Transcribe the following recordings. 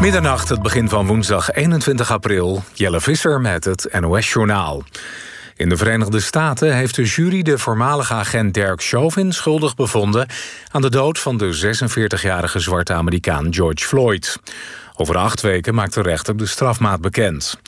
Middernacht, het begin van woensdag 21 april. Jelle Visser met het NOS-journaal. In de Verenigde Staten heeft de jury de voormalige agent Derek Chauvin schuldig bevonden aan de dood van de 46-jarige zwarte Amerikaan George Floyd. Over acht weken maakt de rechter de strafmaat bekend.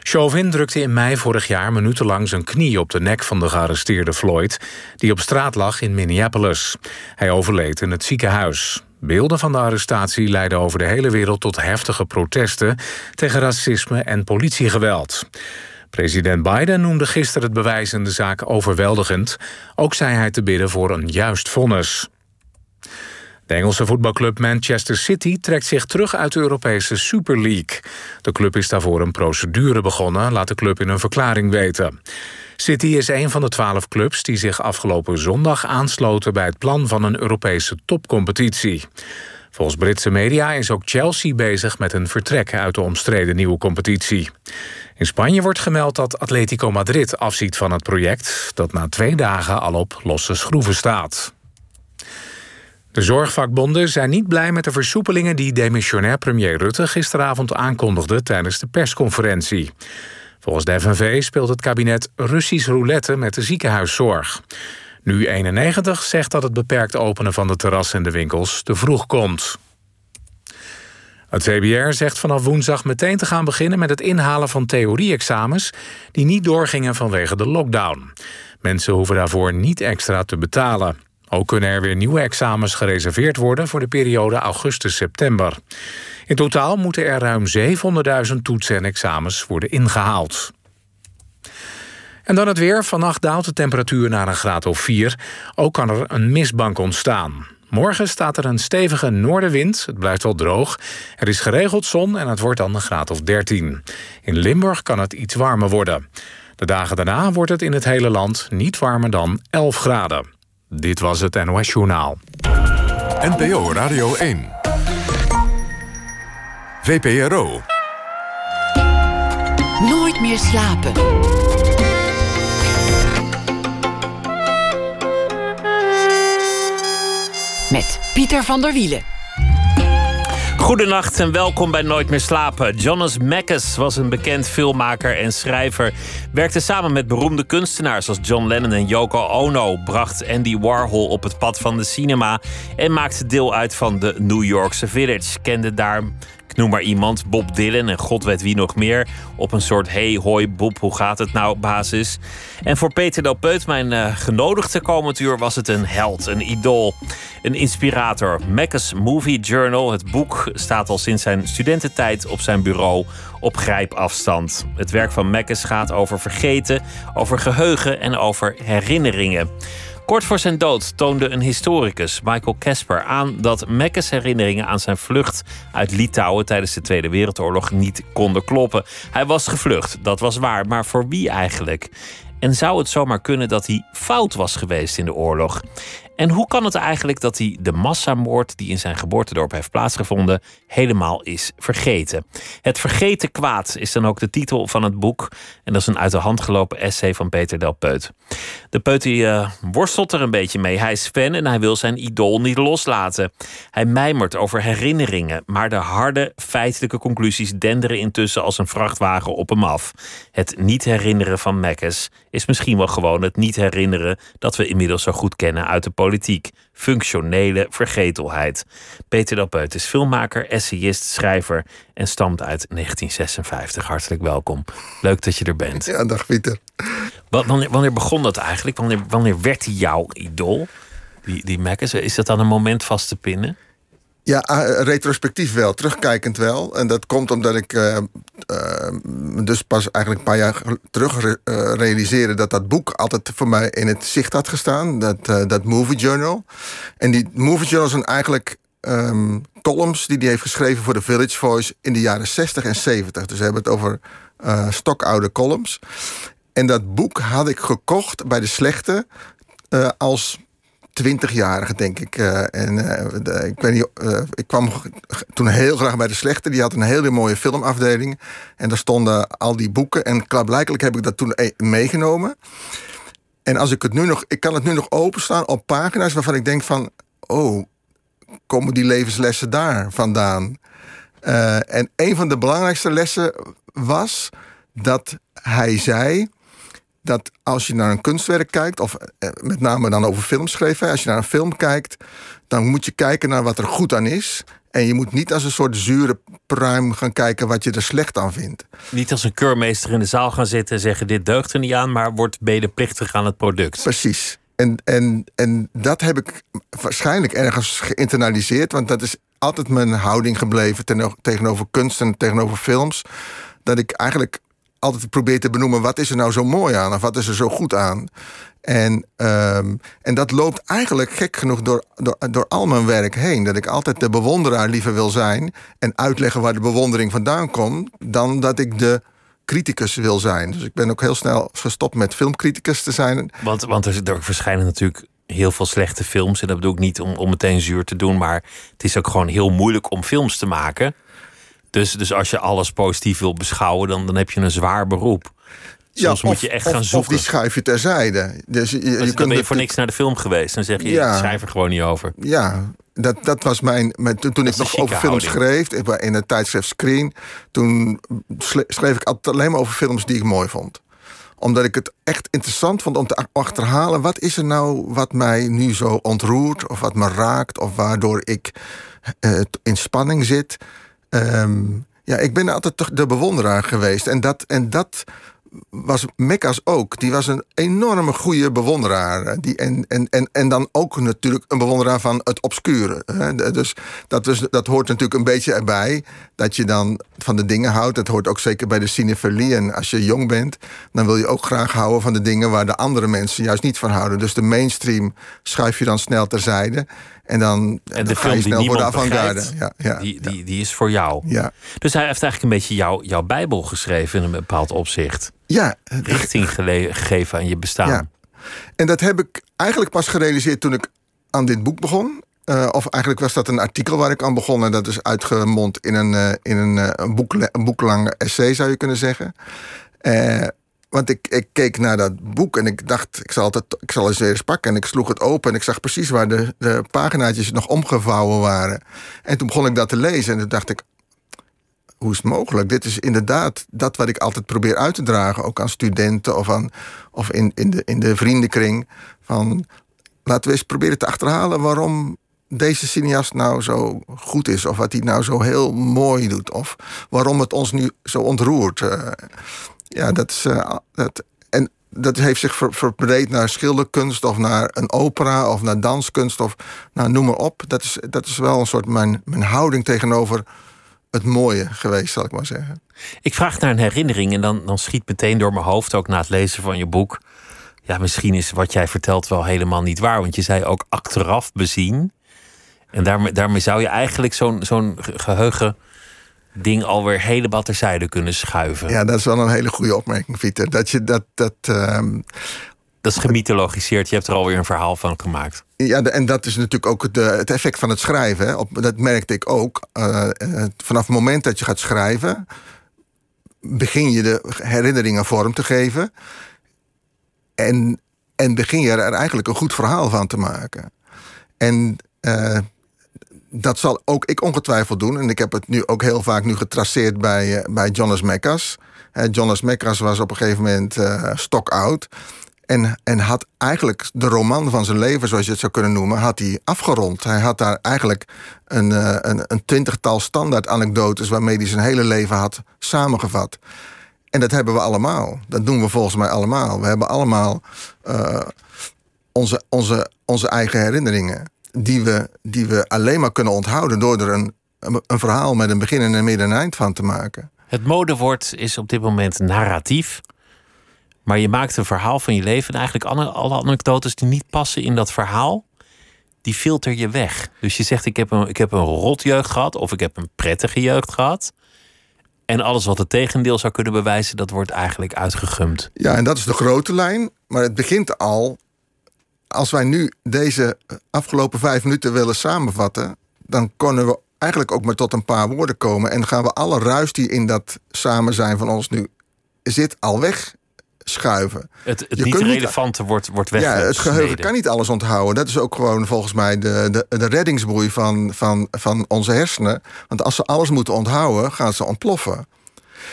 Chauvin drukte in mei vorig jaar minutenlang zijn knie op de nek van de gearresteerde Floyd, die op straat lag in Minneapolis. Hij overleed in het ziekenhuis. Beelden van de arrestatie leidden over de hele wereld tot heftige protesten tegen racisme en politiegeweld. President Biden noemde gisteren het bewijs in de zaak overweldigend. Ook zei hij te bidden voor een juist vonnis. De Engelse voetbalclub Manchester City trekt zich terug uit de Europese Super League. De club is daarvoor een procedure begonnen, laat de club in een verklaring weten. City is een van de twaalf clubs die zich afgelopen zondag aansloten bij het plan van een Europese topcompetitie. Volgens Britse media is ook Chelsea bezig met een vertrek uit de omstreden nieuwe competitie. In Spanje wordt gemeld dat Atletico Madrid afziet van het project, dat na twee dagen al op losse schroeven staat. De zorgvakbonden zijn niet blij met de versoepelingen die demissionair premier Rutte gisteravond aankondigde tijdens de persconferentie. Volgens de FNV speelt het kabinet Russisch roulette met de ziekenhuiszorg. Nu 91 zegt dat het beperkt openen van de terrassen en de winkels te vroeg komt. Het CBR zegt vanaf woensdag meteen te gaan beginnen met het inhalen van theorie-examens die niet doorgingen vanwege de lockdown. Mensen hoeven daarvoor niet extra te betalen. Ook kunnen er weer nieuwe examens gereserveerd worden voor de periode augustus-september. In totaal moeten er ruim 700.000 toetsen en examens worden ingehaald. En dan het weer. Vannacht daalt de temperatuur naar een graad of 4. Ook kan er een mistbank ontstaan. Morgen staat er een stevige noordenwind. Het blijft wel droog. Er is geregeld zon en het wordt dan een graad of 13. In Limburg kan het iets warmer worden. De dagen daarna wordt het in het hele land niet warmer dan 11 graden. Dit was het NOS Journaal. NPO Radio 1. VPRO. Nooit meer slapen. Met Pieter van der Wielen. Goedenacht en welkom bij Nooit meer slapen. Jonas Mekkes was een bekend filmmaker en schrijver. Werkte samen met beroemde kunstenaars zoals John Lennon en Yoko Ono. Bracht Andy Warhol op het pad van de cinema. En maakte deel uit van de New Yorkse Village. Kende daar noem maar iemand, Bob Dylan en god weet wie nog meer. Op een soort hey hoi Bob, hoe gaat het nou basis. En voor Peter Del Peut, mijn uh, genodigde komend uur, was het een held, een idool, een inspirator. Mac's Movie Journal, het boek, staat al sinds zijn studententijd op zijn bureau op grijpafstand. Het werk van Mekkes gaat over vergeten, over geheugen en over herinneringen. Kort voor zijn dood toonde een historicus, Michael Casper, aan dat Mekkes herinneringen aan zijn vlucht uit Litouwen tijdens de Tweede Wereldoorlog niet konden kloppen. Hij was gevlucht, dat was waar, maar voor wie eigenlijk? En zou het zomaar kunnen dat hij fout was geweest in de oorlog? En hoe kan het eigenlijk dat hij de massamoord die in zijn geboortedorp heeft plaatsgevonden helemaal is vergeten? Het vergeten kwaad is dan ook de titel van het boek. En dat is een uit de hand gelopen essay van Peter Del Peut. De Peut die, uh, worstelt er een beetje mee. Hij is fan en hij wil zijn idool niet loslaten. Hij mijmert over herinneringen, maar de harde feitelijke conclusies denderen intussen als een vrachtwagen op hem af. Het niet herinneren van Mekkes is misschien wel gewoon het niet herinneren dat we inmiddels zo goed kennen uit de politiek. Functionele vergetelheid. Peter Delpeut is filmmaker, essayist, schrijver en stamt uit 1956. Hartelijk welkom. Leuk dat je er bent. Ja, dag Pieter. Wanneer, wanneer begon dat eigenlijk? Wanneer, wanneer werd hij jouw idool? Die, die Mac Is dat dan een moment vast te pinnen? Ja, ah, retrospectief wel, terugkijkend wel. En dat komt omdat ik uh, uh, dus pas eigenlijk een paar jaar terug re uh, realiseerde dat dat boek altijd voor mij in het zicht had gestaan. Dat, dat Movie Journal. En die Movie Journal zijn eigenlijk um, columns die hij heeft geschreven voor de Village Voice in de jaren 60 en 70. Dus we hebben het over stokoude columns. En dat boek had ik gekocht bij de slechte als 20-jarige, denk ik. Uh, en uh, ik weet niet, uh, ik kwam toen heel graag bij de slechte. Die had een hele mooie filmafdeling. En daar stonden al die boeken. En klaarblijkelijk heb ik dat toen meegenomen. En als ik het nu nog, ik kan het nu nog openstaan op pagina's waarvan ik denk van, oh, komen die levenslessen daar vandaan? En een van de belangrijkste lessen was dat hij zei dat als je naar een kunstwerk kijkt, of eh, met name dan over films schreef, als je naar een film kijkt, dan moet je kijken naar wat er goed aan is. En je moet niet als een soort zure pruim gaan kijken wat je er slecht aan vindt. Niet als een keurmeester in de zaal gaan zitten en zeggen: Dit deugt er niet aan, maar wordt medeplichtig aan het product. Precies. En, en, en dat heb ik waarschijnlijk ergens geïnternaliseerd, want dat is altijd mijn houding gebleven tegenover kunst en tegenover films. Dat ik eigenlijk altijd probeer te benoemen wat is er nou zo mooi aan of wat is er zo goed aan. En, um, en dat loopt eigenlijk gek genoeg door, door, door al mijn werk heen. Dat ik altijd de bewonderaar liever wil zijn en uitleggen waar de bewondering vandaan komt, dan dat ik de criticus wil zijn. Dus ik ben ook heel snel gestopt met filmcriticus te zijn. Want, want er, er verschijnen natuurlijk heel veel slechte films. En dat bedoel ik niet om, om meteen zuur te doen, maar het is ook gewoon heel moeilijk om films te maken. Dus, dus als je alles positief wil beschouwen, dan, dan heb je een zwaar beroep. Soms moet je echt gaan zoeken. Of die schuif je terzijde. Dus je, je dan ben je voor niks naar de film geweest. Dan zeg je, ja, ik schrijf er gewoon niet over. Ja, dat, dat was mijn... toen, toen ik nog over films schreef, in het tijdschrift Screen... toen schreef ik altijd alleen maar over films die ik mooi vond omdat ik het echt interessant vond om te achterhalen... wat is er nou wat mij nu zo ontroert... of wat me raakt, of waardoor ik uh, in spanning zit... Um, ja, ik ben altijd de bewonderaar geweest. En dat, en dat was Mekkas ook. Die was een enorme goede bewonderaar. Die, en, en, en, en dan ook natuurlijk een bewonderaar van het obscure. Dus dat, was, dat hoort natuurlijk een beetje erbij. Dat je dan van de dingen houdt. Dat hoort ook zeker bij de cinefilie. En als je jong bent, dan wil je ook graag houden van de dingen... waar de andere mensen juist niet van houden. Dus de mainstream schuif je dan snel terzijde. En dan, en de film die niemand avant-garde. Ja, ja, die, die, die is voor jou. Ja. Dus hij heeft eigenlijk een beetje jou, jouw Bijbel geschreven in een bepaald opzicht. Ja. Richting gegeven aan je bestaan. En dat heb ik eigenlijk pas gerealiseerd toen ik aan dit boek begon. Uh, of eigenlijk was dat een artikel waar ik aan begon. En dat is uitgemond in een, uh, in een, uh, een, boek, een boeklange essay, zou je kunnen zeggen. Want ik, ik keek naar dat boek en ik dacht, ik zal, het, ik zal eens eens pakken. En ik sloeg het open en ik zag precies waar de, de paginaatjes nog omgevouwen waren. En toen begon ik dat te lezen en toen dacht ik, hoe is het mogelijk? Dit is inderdaad dat wat ik altijd probeer uit te dragen, ook aan studenten of, aan, of in, in, de, in de vriendenkring. Van, laten we eens proberen te achterhalen waarom deze cineast nou zo goed is, of wat hij nou zo heel mooi doet, of waarom het ons nu zo ontroert. Uh, ja, dat is. Uh, dat, en dat heeft zich ver, verbreed naar schilderkunst of naar een opera of naar danskunst of nou, noem maar op. Dat is, dat is wel een soort mijn, mijn houding tegenover het mooie geweest, zal ik maar zeggen. Ik vraag naar een herinnering en dan, dan schiet meteen door mijn hoofd, ook na het lezen van je boek. Ja, misschien is wat jij vertelt wel helemaal niet waar, want je zei ook achteraf bezien. En daarmee, daarmee zou je eigenlijk zo'n zo'n geheugen ding alweer helemaal terzijde kunnen schuiven. Ja, dat is wel een hele goede opmerking, Pieter. Dat je dat. dat um... Dat is gemythologiseerd. Je hebt er alweer een verhaal van gemaakt. Ja, en dat is natuurlijk ook de, het effect van het schrijven. Op, dat merkte ik ook. Uh, vanaf het moment dat je gaat schrijven, begin je de herinneringen vorm te geven. En, en begin je er eigenlijk een goed verhaal van te maken. En uh, dat zal ook ik ongetwijfeld doen. En ik heb het nu ook heel vaak nu getraceerd bij, uh, bij Jonas Mekas. Jonas Mekas was op een gegeven moment uh, stock-out. En, en had eigenlijk de roman van zijn leven, zoals je het zou kunnen noemen, had hij afgerond. Hij had daar eigenlijk een, een, een twintigtal standaard anekdotes waarmee hij zijn hele leven had samengevat. En dat hebben we allemaal. Dat doen we volgens mij allemaal. We hebben allemaal onze, onze, onze eigen herinneringen die we, die we alleen maar kunnen onthouden door er een, een verhaal met een begin en een midden en eind van te maken. Het modewoord is op dit moment narratief. Maar je maakt een verhaal van je leven en eigenlijk alle, alle anekdotes die niet passen in dat verhaal, die filter je weg. Dus je zegt: ik heb, een, ik heb een rot jeugd gehad of ik heb een prettige jeugd gehad. En alles wat het tegendeel zou kunnen bewijzen, dat wordt eigenlijk uitgegumd. Ja, en dat is de grote lijn. Maar het begint al als wij nu deze afgelopen vijf minuten willen samenvatten, dan kunnen we eigenlijk ook maar tot een paar woorden komen. En gaan we alle ruis die in dat samen zijn van ons nu zit al weg schuiven. Het, het Je niet kunt niet- relevante wordt, wordt Ja, weggesneden. het geheugen kan niet alles onthouden. Dat is ook gewoon volgens mij de, de, de reddingsboei van, van, van onze hersenen. Want als ze alles moeten onthouden, gaan ze ontploffen.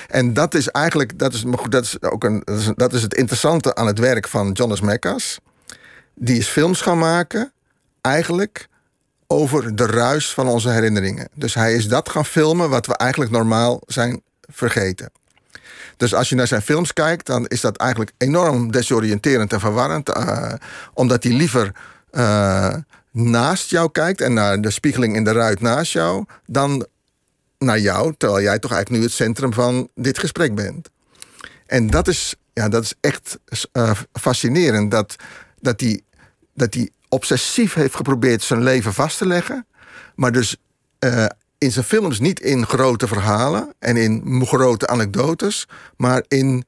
En dat is eigenlijk, dat is, maar goed, dat is ook een, dat is, dat is het interessante aan het werk van Jonas Mekas. Die is films gaan maken, eigenlijk over de ruis van onze herinneringen. Dus hij is dat gaan filmen wat we eigenlijk normaal zijn vergeten. Dus als je naar zijn films kijkt, dan is dat eigenlijk enorm desoriënterend en verwarrend. eh, omdat hij liever eh, naast jou kijkt en naar de spiegeling in de ruit naast jou, dan naar jou, terwijl jij toch eigenlijk nu het centrum van dit gesprek bent. En dat is, ja, dat is echt eh, fascinerend. Dat, dat, hij, dat obsessief heeft geprobeerd zijn leven vast te leggen. Maar dus eh, in zijn films niet in grote verhalen en in grote anekdotes. Maar in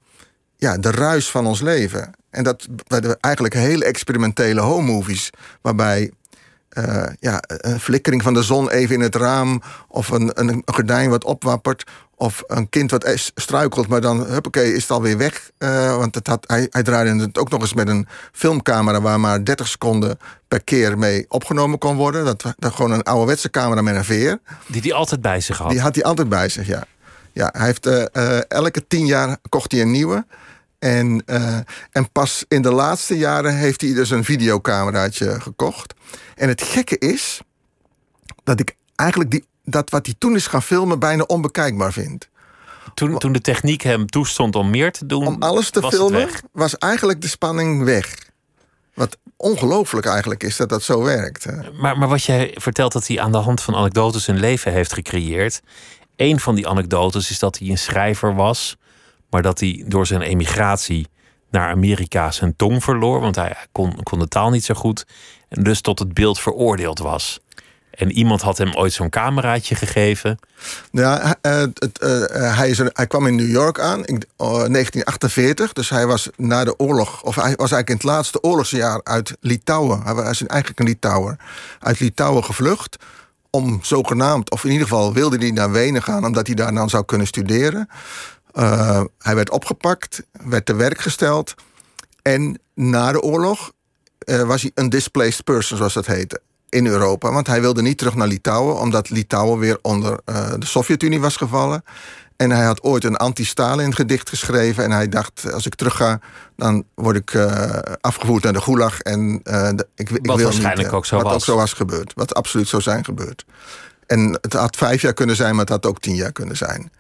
ja, de ruis van ons leven. En dat werden eigenlijk hele experimentele home movies. Waarbij eh, ja, een flikkering van de zon even in het raam. Of een, een gordijn wat opwappert. Of een kind wat struikelt, maar dan huppakee, is het alweer weg. Eh, want het had, hij, hij draaide het ook nog eens met een filmcamera... waar maar 30 seconden per keer mee opgenomen kon worden. Dat, dat gewoon een ouderwetse camera met een veer. Die hij altijd bij zich had. Die had hij altijd bij zich, ja. Ja, hij heeft eh, elke tien jaar kocht hij een nieuwe. En, eh, en pas in de laatste jaren heeft hij dus een videocameraatje gekocht. En het gekke is dat ik eigenlijk die, dat wat hij toen is gaan filmen bijna onbekijkbaar vind. Toen, toen de techniek hem toestond om meer te doen, Om alles te was filmen was eigenlijk de spanning weg. Wat ongelooflijk eigenlijk is dat dat zo werkt. Maar, maar wat jij vertelt dat hij aan de hand van anekdotes een leven heeft gecreëerd. Een van die anekdotes is dat hij een schrijver was, maar dat hij door zijn emigratie naar Amerika zijn tong verloor, want hij kon, kon de taal niet zo goed en dus tot het beeld veroordeeld was. En iemand had hem ooit zo'n cameraatje gegeven. Ja, eh, het, eh, eh, hij, is hij kwam in New York aan in eh, 1948. Dus hij was na de oorlog, of hij was eigenlijk in het laatste oorlogsjaar uit Litouwen. Hij was eigenlijk een Litouwer. Uit Litouwen gevlucht. Om zogenaamd, of in ieder geval wilde hij naar Wenen gaan, omdat hij daar dan zou kunnen studeren. Eh, hij werd opgepakt, werd te werk gesteld. En na de oorlog eh, was hij een displaced person, zoals dat heette, in Europa. Want hij wilde niet terug naar Litouwen, omdat Litouwen weer onder eh, de Sovjet-Unie was gevallen. En hij had ooit een anti-Stalin gedicht geschreven. En hij dacht, als ik terug ga, dan word ik afgevoerd naar de Gulag. En, de- ik, ik Wat wil waarschijnlijk niet, ook zo wat was. ook zo was gebeurd. Wat absoluut zou zijn gebeurd. En het had vijf jaar kunnen zijn, maar het had ook tien jaar kunnen zijn.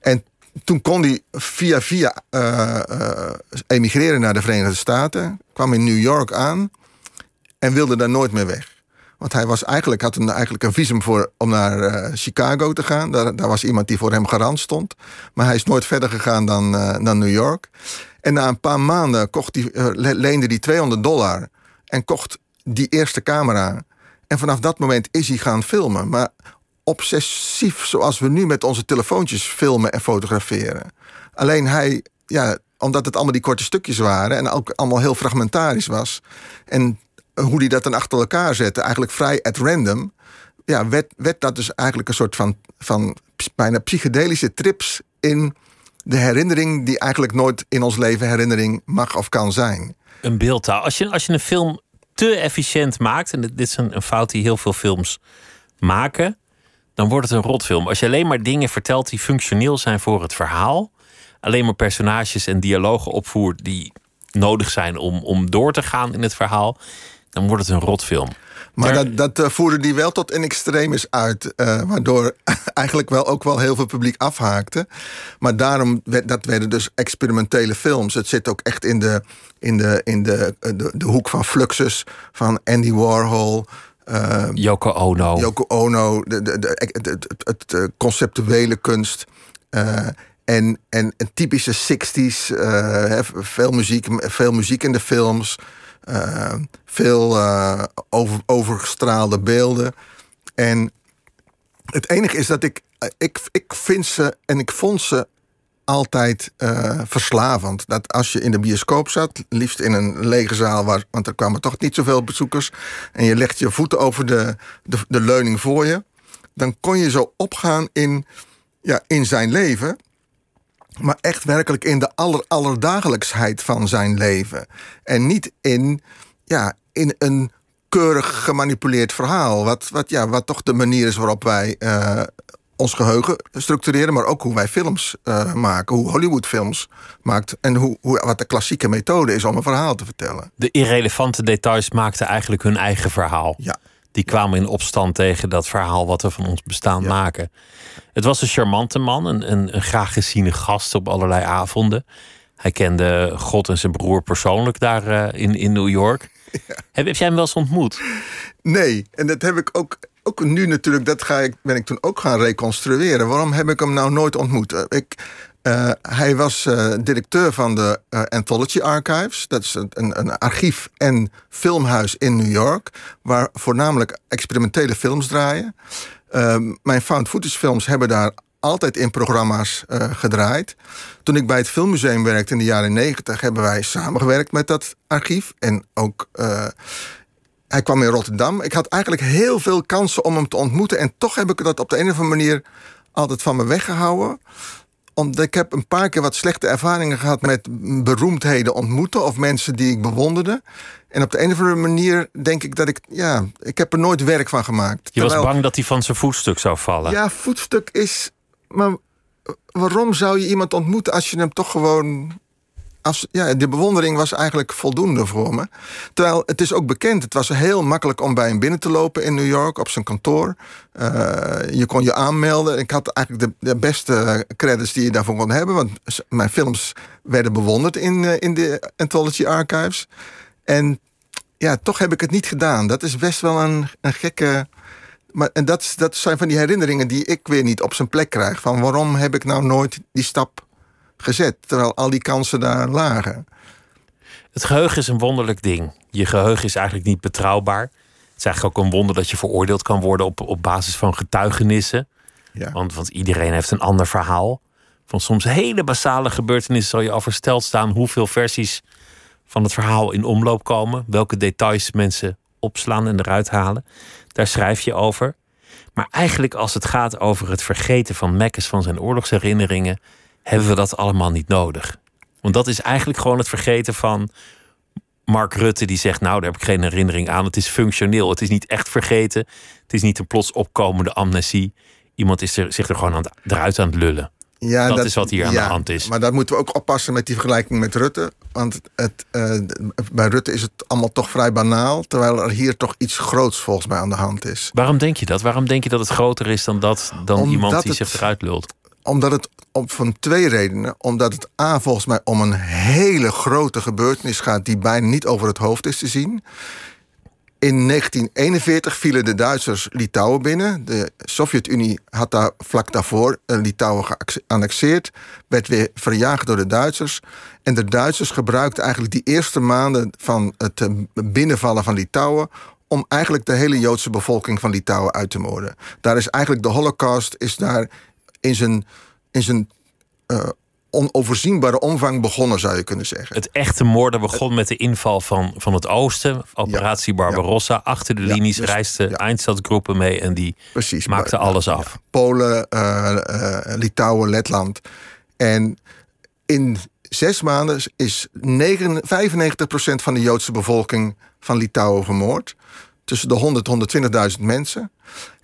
En toen kon hij via via eh, eh, emigreren naar de Verenigde Staten. Kwam in New York aan en wilde daar nooit meer weg. Want hij was eigenlijk, had een, eigenlijk een visum voor, om naar eh, Chicago te gaan. Daar, daar was iemand die voor hem garant stond. Maar hij is nooit verder gegaan dan, dan New York. En na een paar maanden kocht le- leende hij 200 dollar. En kocht die eerste camera. En vanaf dat moment is hij gaan filmen. Maar obsessief zoals we nu met onze telefoontjes filmen en fotograferen. Alleen hij, ja, omdat het allemaal die korte stukjes waren... en ook allemaal heel fragmentarisch was... en hoe hij dat dan achter elkaar zette, eigenlijk vrij at random... ja, werd, dat dus eigenlijk een soort van, van bijna psychedelische trips... in de herinnering die eigenlijk nooit in ons leven herinnering mag of kan zijn. Een beeldtaal. Als je, als je een film te efficiënt maakt, en dit dit is een, een fout die heel veel films maken, dan wordt het een rotfilm. Als je alleen maar dingen vertelt die functioneel zijn voor het verhaal, alleen maar personages en dialogen opvoert die nodig zijn om, om door te gaan in het verhaal, dan wordt het een rotfilm. Maar dat, dat eh, voerde die wel tot een extremis uit. eh, waardoor eigenlijk wel ook wel heel veel publiek afhaakte. Maar daarom werd, dat werden dus experimentele films. Het zit ook echt in de, in de, in de, eh, de, de hoek van Fluxus, van Andy Warhol. Eh, Yoko Ono. Yoko Ono, de, de, de, het, het conceptuele kunst. eh, en, en een typische 60s, eh, hè, veel, muziek, veel muziek in de films. eh, veel eh, over, overgestraalde beelden. En het enige is dat ik, ik, ik vind ze en ik vond ze altijd eh, verslavend. Dat als je in de bioscoop zat, liefst in een lege zaal, waar, want er kwamen toch niet zoveel bezoekers, en je legt je voeten over de, de, de leuning voor je, dan kon je zo opgaan in, ja, in zijn leven. maar echt werkelijk in de aller, allerdagelijksheid van zijn leven. En niet in, ja, in een keurig gemanipuleerd verhaal. Wat, wat, ja, wat toch de manier is waarop wij uh, ons geheugen structureren, maar ook hoe wij films uh, maken, hoe Hollywood films maakt en hoe, hoe, wat de klassieke methode is om een verhaal te vertellen. De irrelevante details maakten eigenlijk hun eigen verhaal. Ja. Die kwamen in opstand tegen dat verhaal wat we van ons bestaan maken. Het was een charmante man, een, een, een graag geziene gast op allerlei avonden. Hij kende God en zijn broer persoonlijk daar uh, in, in New York. Ja. Heb, heb jij hem wel eens ontmoet? Nee, en dat heb ik ook, ook nu natuurlijk, dat ga ik, ben ik toen ook gaan reconstrueren. Waarom heb ik hem nou nooit ontmoet? Ik, uh, hij was uh, directeur van de Anthology Archives. Dat is een, een, archief en filmhuis in New York, waar voornamelijk experimentele films draaien. mijn found footage films hebben daar altijd in programma's gedraaid. Toen ik bij het Filmmuseum werkte in de jaren negentig, hebben wij samengewerkt met dat archief. En ook hij kwam in Rotterdam. Ik had eigenlijk heel veel kansen om hem te ontmoeten. En toch heb ik dat op de een of andere manier altijd van me weggehouden omdat ik heb een paar keer wat slechte ervaringen gehad met beroemdheden ontmoeten of mensen die ik bewonderde. En op de een of andere manier denk ik dat ik, ja, ik heb er nooit werk van gemaakt. Je was bang dat hij van zijn voetstuk zou vallen. Ja, voetstuk is. Maar waarom zou je iemand ontmoeten als je hem toch gewoon als, de bewondering was eigenlijk voldoende voor me. Terwijl het is ook bekend, het was heel makkelijk om bij hem binnen te lopen in New York op zijn kantoor. Uh, je kon je aanmelden. Ik had eigenlijk de, beste credits die je daarvoor kon hebben, want mijn films werden bewonderd in, uh, in de Anthology Archives. En ja, toch heb ik het niet gedaan. Dat is best wel een, een gekke. Maar, en dat, dat zijn van die herinneringen die ik weer niet op zijn plek krijg. Van waarom heb ik nou nooit die stap gezet, terwijl al die kansen daar lagen. Het geheugen is een wonderlijk ding. Je geheugen is eigenlijk niet betrouwbaar. Het is eigenlijk ook een wonder dat je veroordeeld kan worden op, op basis van getuigenissen. Ja. Want, want iedereen heeft een ander verhaal. Van soms hele basale gebeurtenissen zal je al versteld staan hoeveel versies van het verhaal in omloop komen. Welke details mensen opslaan en eruit halen. Daar schrijf je over. Maar eigenlijk als het gaat over het vergeten van Mekkes van zijn oorlogsherinneringen, hebben we dat allemaal niet nodig. Want dat is eigenlijk gewoon het vergeten van Mark Rutte, die zegt: Nou, daar heb ik geen herinnering aan. Het is functioneel. Het is niet echt vergeten. Het is niet een plots opkomende amnesie. Iemand is er, zich er gewoon aan het, eruit aan het lullen. Ja, dat, is wat hier aan de hand is. Maar daar moeten we ook oppassen met die vergelijking met Rutte. Want het, uh, bij Rutte is het allemaal toch vrij banaal. Terwijl er hier toch iets groots volgens mij aan de hand is. Waarom denk je dat? Waarom denk je dat het groter is dan, dat, dan iemand die zich eruit lult? Omdat het om, van twee redenen. Omdat het A volgens mij om een hele grote gebeurtenis gaat... die bijna niet over het hoofd is te zien. In 1941 vielen de Duitsers Litouwen binnen. De Sovjet-Unie had daar vlak daarvoor Litouwen geannexeerd. Werd weer verjaagd door de Duitsers. En de Duitsers gebruikten eigenlijk die eerste maanden van het eh, binnenvallen van Litouwen om eigenlijk de hele Joodse bevolking van Litouwen uit te moorden. Daar is eigenlijk de Holocaust is daar in zijn, in zijn uh, onoverzienbare omvang begonnen, zou je kunnen zeggen. Het echte moorden begon met de inval van, van het oosten. Operatie Barbarossa. Achter de linies ja, dus, reisden ja. Eindstadgroepen mee en die Precies, maakten alles af. Polen, uh, uh, Litouwen, Letland. En in zes maanden is 9, 95% van de Joodse bevolking van Litouwen vermoord. Tussen de 100 en 120.000 mensen.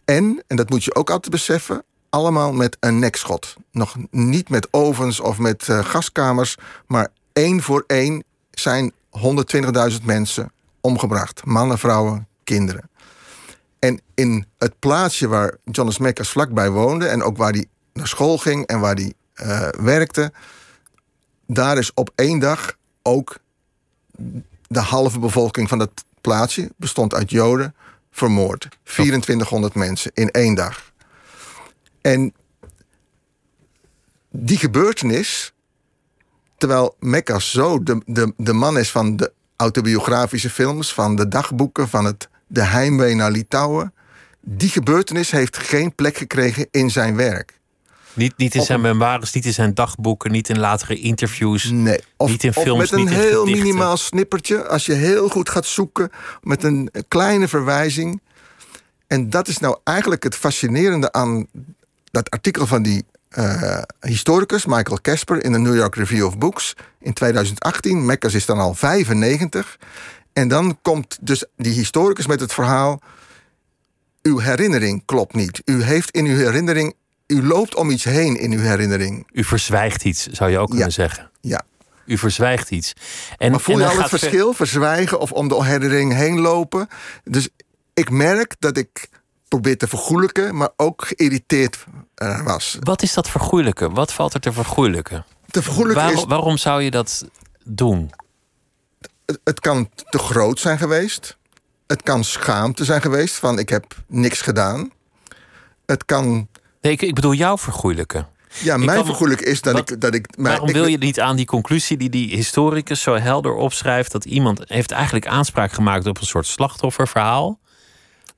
En, en dat moet je ook altijd beseffen, allemaal met een nekschot. Nog niet met ovens of met uh, gaskamers, maar één voor één zijn 120.000 mensen omgebracht. Mannen, vrouwen, kinderen. En in het plaatsje waar Jonas Mekkers vlakbij woonde... en ook waar hij naar school ging en waar hij uh, werkte... daar is op één dag ook de halve bevolking van dat plaatsje... bestond uit Joden, vermoord. 2400 mensen in één dag. En die gebeurtenis, terwijl Mecca zo de, de, de man is van de autobiografische films, van de dagboeken, van het, de heimwee naar Litouwen, die gebeurtenis heeft geen plek gekregen in zijn werk. Niet, niet in zijn memoires, niet in zijn dagboeken, niet in latere interviews. Nee, of, niet in films, met een heel minimaal snippertje. Als je heel goed gaat zoeken met een kleine verwijzing. En dat is nou eigenlijk het fascinerende aan dat artikel van die eh, historicus, Michael Casper, in de New York Review of Books in 2018. Mekkers is dan al 95. En dan komt dus die historicus met het verhaal. Uw herinnering klopt niet. U heeft in uw herinnering. U loopt om iets heen in uw herinnering. U verzwijgt iets, zou je ook kunnen Ja. zeggen. Ja. U verzwijgt iets. En, Maar voel je al het ver- verschil? Verzwijgen of om de herinnering heen lopen? Dus ik merk dat ik probeer te vergoelijken, maar ook geïrriteerd eh, was. Wat is dat vergoeilijken? Wat valt er te vergoeilijken? Te vergoelijken is, waarom zou je dat doen? het, het kan te groot zijn geweest. Het kan schaamte zijn geweest van ik heb niks gedaan. Het kan, Nee, ik, ik bedoel jou vergoeilijken. ja, Ik mijn vergoelijk is dat wat- ik, dat ik, maar Waarom ik, wil je niet aan die conclusie die die historicus zo helder opschrijft... dat iemand heeft eigenlijk aanspraak gemaakt op een soort slachtofferverhaal?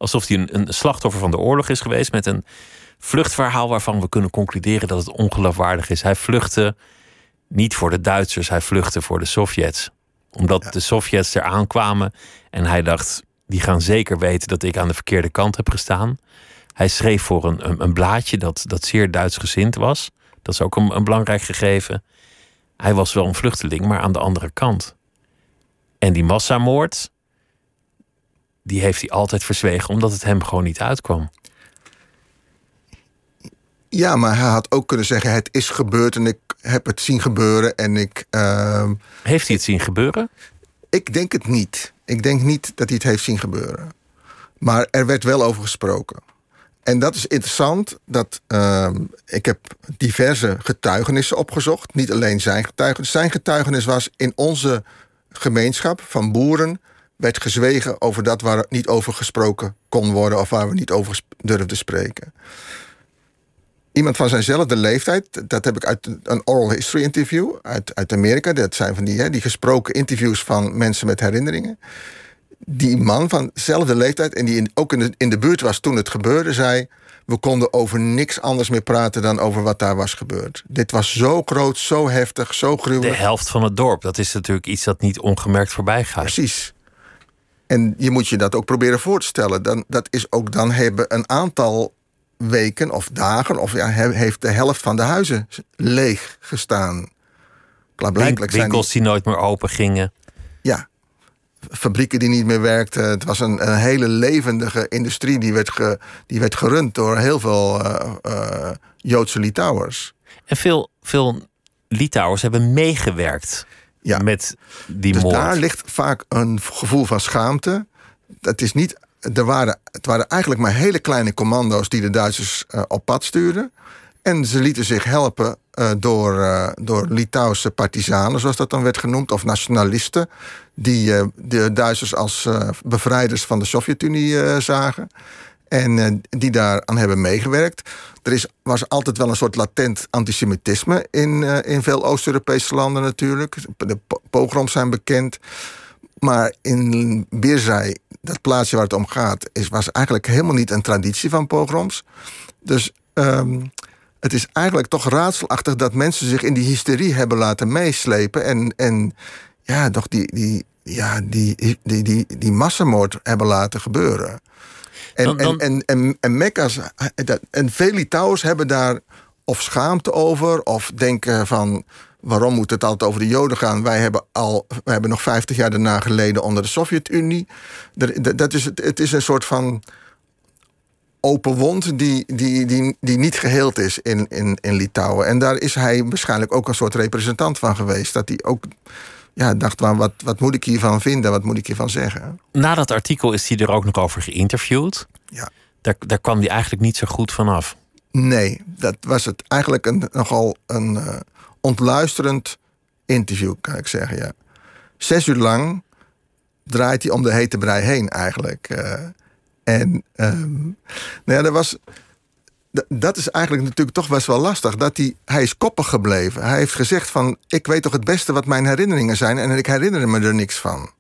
Alsof hij een, een slachtoffer van de oorlog is geweest... met een vluchtverhaal waarvan we kunnen concluderen dat het ongeloofwaardig is. Hij vluchtte niet voor de Duitsers, hij vluchtte voor de Sovjets. Omdat de Sovjets eraan kwamen en hij dacht... die gaan zeker weten dat ik aan de verkeerde kant heb gestaan. Hij schreef voor een, een, een blaadje dat, dat zeer Duitsgezind was. Dat is ook een, een belangrijk gegeven. Hij was wel een vluchteling, maar aan de andere kant. En die massamoord, die heeft hij altijd verzwegen, omdat het hem gewoon niet uitkwam. ja, maar hij had ook kunnen zeggen het is gebeurd en ik heb het zien gebeuren en ik, ehm, Heeft hij het zien gebeuren? ik denk het niet. Ik denk niet dat hij het heeft zien gebeuren. Maar er werd wel over gesproken. En dat is interessant. Dat, ehm, ik heb diverse getuigenissen opgezocht. Niet alleen zijn getuigenis. Zijn getuigenis was in onze gemeenschap van boeren... werd gezwegen over dat waar niet over gesproken kon worden... of waar we niet over durfden spreken. Iemand van zijnzelfde leeftijd, dat heb ik uit een oral history interview uit, uit Amerika. Dat zijn van die, hè, die gesproken interviews van mensen met herinneringen die man van dezelfde leeftijd en die in, ook in de, in de buurt was toen het gebeurde, zei: We konden over niks anders meer praten dan over wat daar was gebeurd. Dit was zo groot, zo heftig, zo De gruwelijk. helft van het dorp, dat is natuurlijk iets dat niet ongemerkt voorbij gaat. Precies. En je moet je dat ook proberen voor te stellen. Dan, dat is ook dan hebben een aantal weken of dagen, of ja, he- heeft de helft van de huizen leeg gestaan. Klaarblijkelijk zijn Winkels die nooit meer open gingen. ja, fabrieken die niet meer werkten. Het was een, een hele levendige industrie die werd, ge, die werd gerund door heel veel eh, eh, Joodse Litouwers. En veel, veel Litouwers hebben meegewerkt Ja. met die Dus moord. daar ligt vaak een gevoel van schaamte. Dat is niet, er waren, het waren eigenlijk maar hele kleine commando's die de Duitsers eh, op pad stuurden. En ze lieten zich helpen eh, door, eh, door Litouwse partisanen, zoals dat dan werd genoemd, of nationalisten, die de Duitsers als bevrijders van de Sovjet-Unie zagen. En eh, die daaraan hebben meegewerkt. Er is, was altijd wel een soort latent antisemitisme in, eh, in veel Oost-Europese landen natuurlijk. De po- pogroms zijn bekend. Maar in Birzai, dat plaatsje waar het om gaat, is, was eigenlijk helemaal niet een traditie van pogroms. Dus ehm, het is eigenlijk toch raadselachtig dat mensen zich in die hysterie hebben laten meeslepen. En, en ja, toch die, die, ja, die, die, die, die massamoord hebben laten gebeuren. En, Dan- dan- en, en, en, en Mekka's, en veel Litouwers hebben daar of schaamte over, of denken van waarom moet het altijd over de Joden gaan? Wij hebben al, wij hebben nog 50 jaar daarna geleden onder de Sovjet-Unie. Dat- is, het het is een soort van open wond die, die, die, die niet geheeld is in, in, in Litouwen. En daar is hij waarschijnlijk ook een soort representant van geweest. Dat hij ook ja, dacht, "Wa- wat, wat moet ik hiervan vinden? Wat moet ik hiervan zeggen? Na dat artikel is hij er ook nog over geïnterviewd. Ja. Daar, daar kwam hij eigenlijk niet zo goed vanaf. Nee, dat was het eigenlijk een, nogal een eh, ontluisterend interview, kan ik zeggen. Ja. Zes uur lang draait hij om de hete brei heen eigenlijk. eh. en ehm, nou ja, er was, dat is eigenlijk natuurlijk toch best wel lastig. Dat hij, hij is koppig gebleven. Hij heeft gezegd van, ik weet toch het beste wat mijn herinneringen zijn... en ik herinner me er niks van.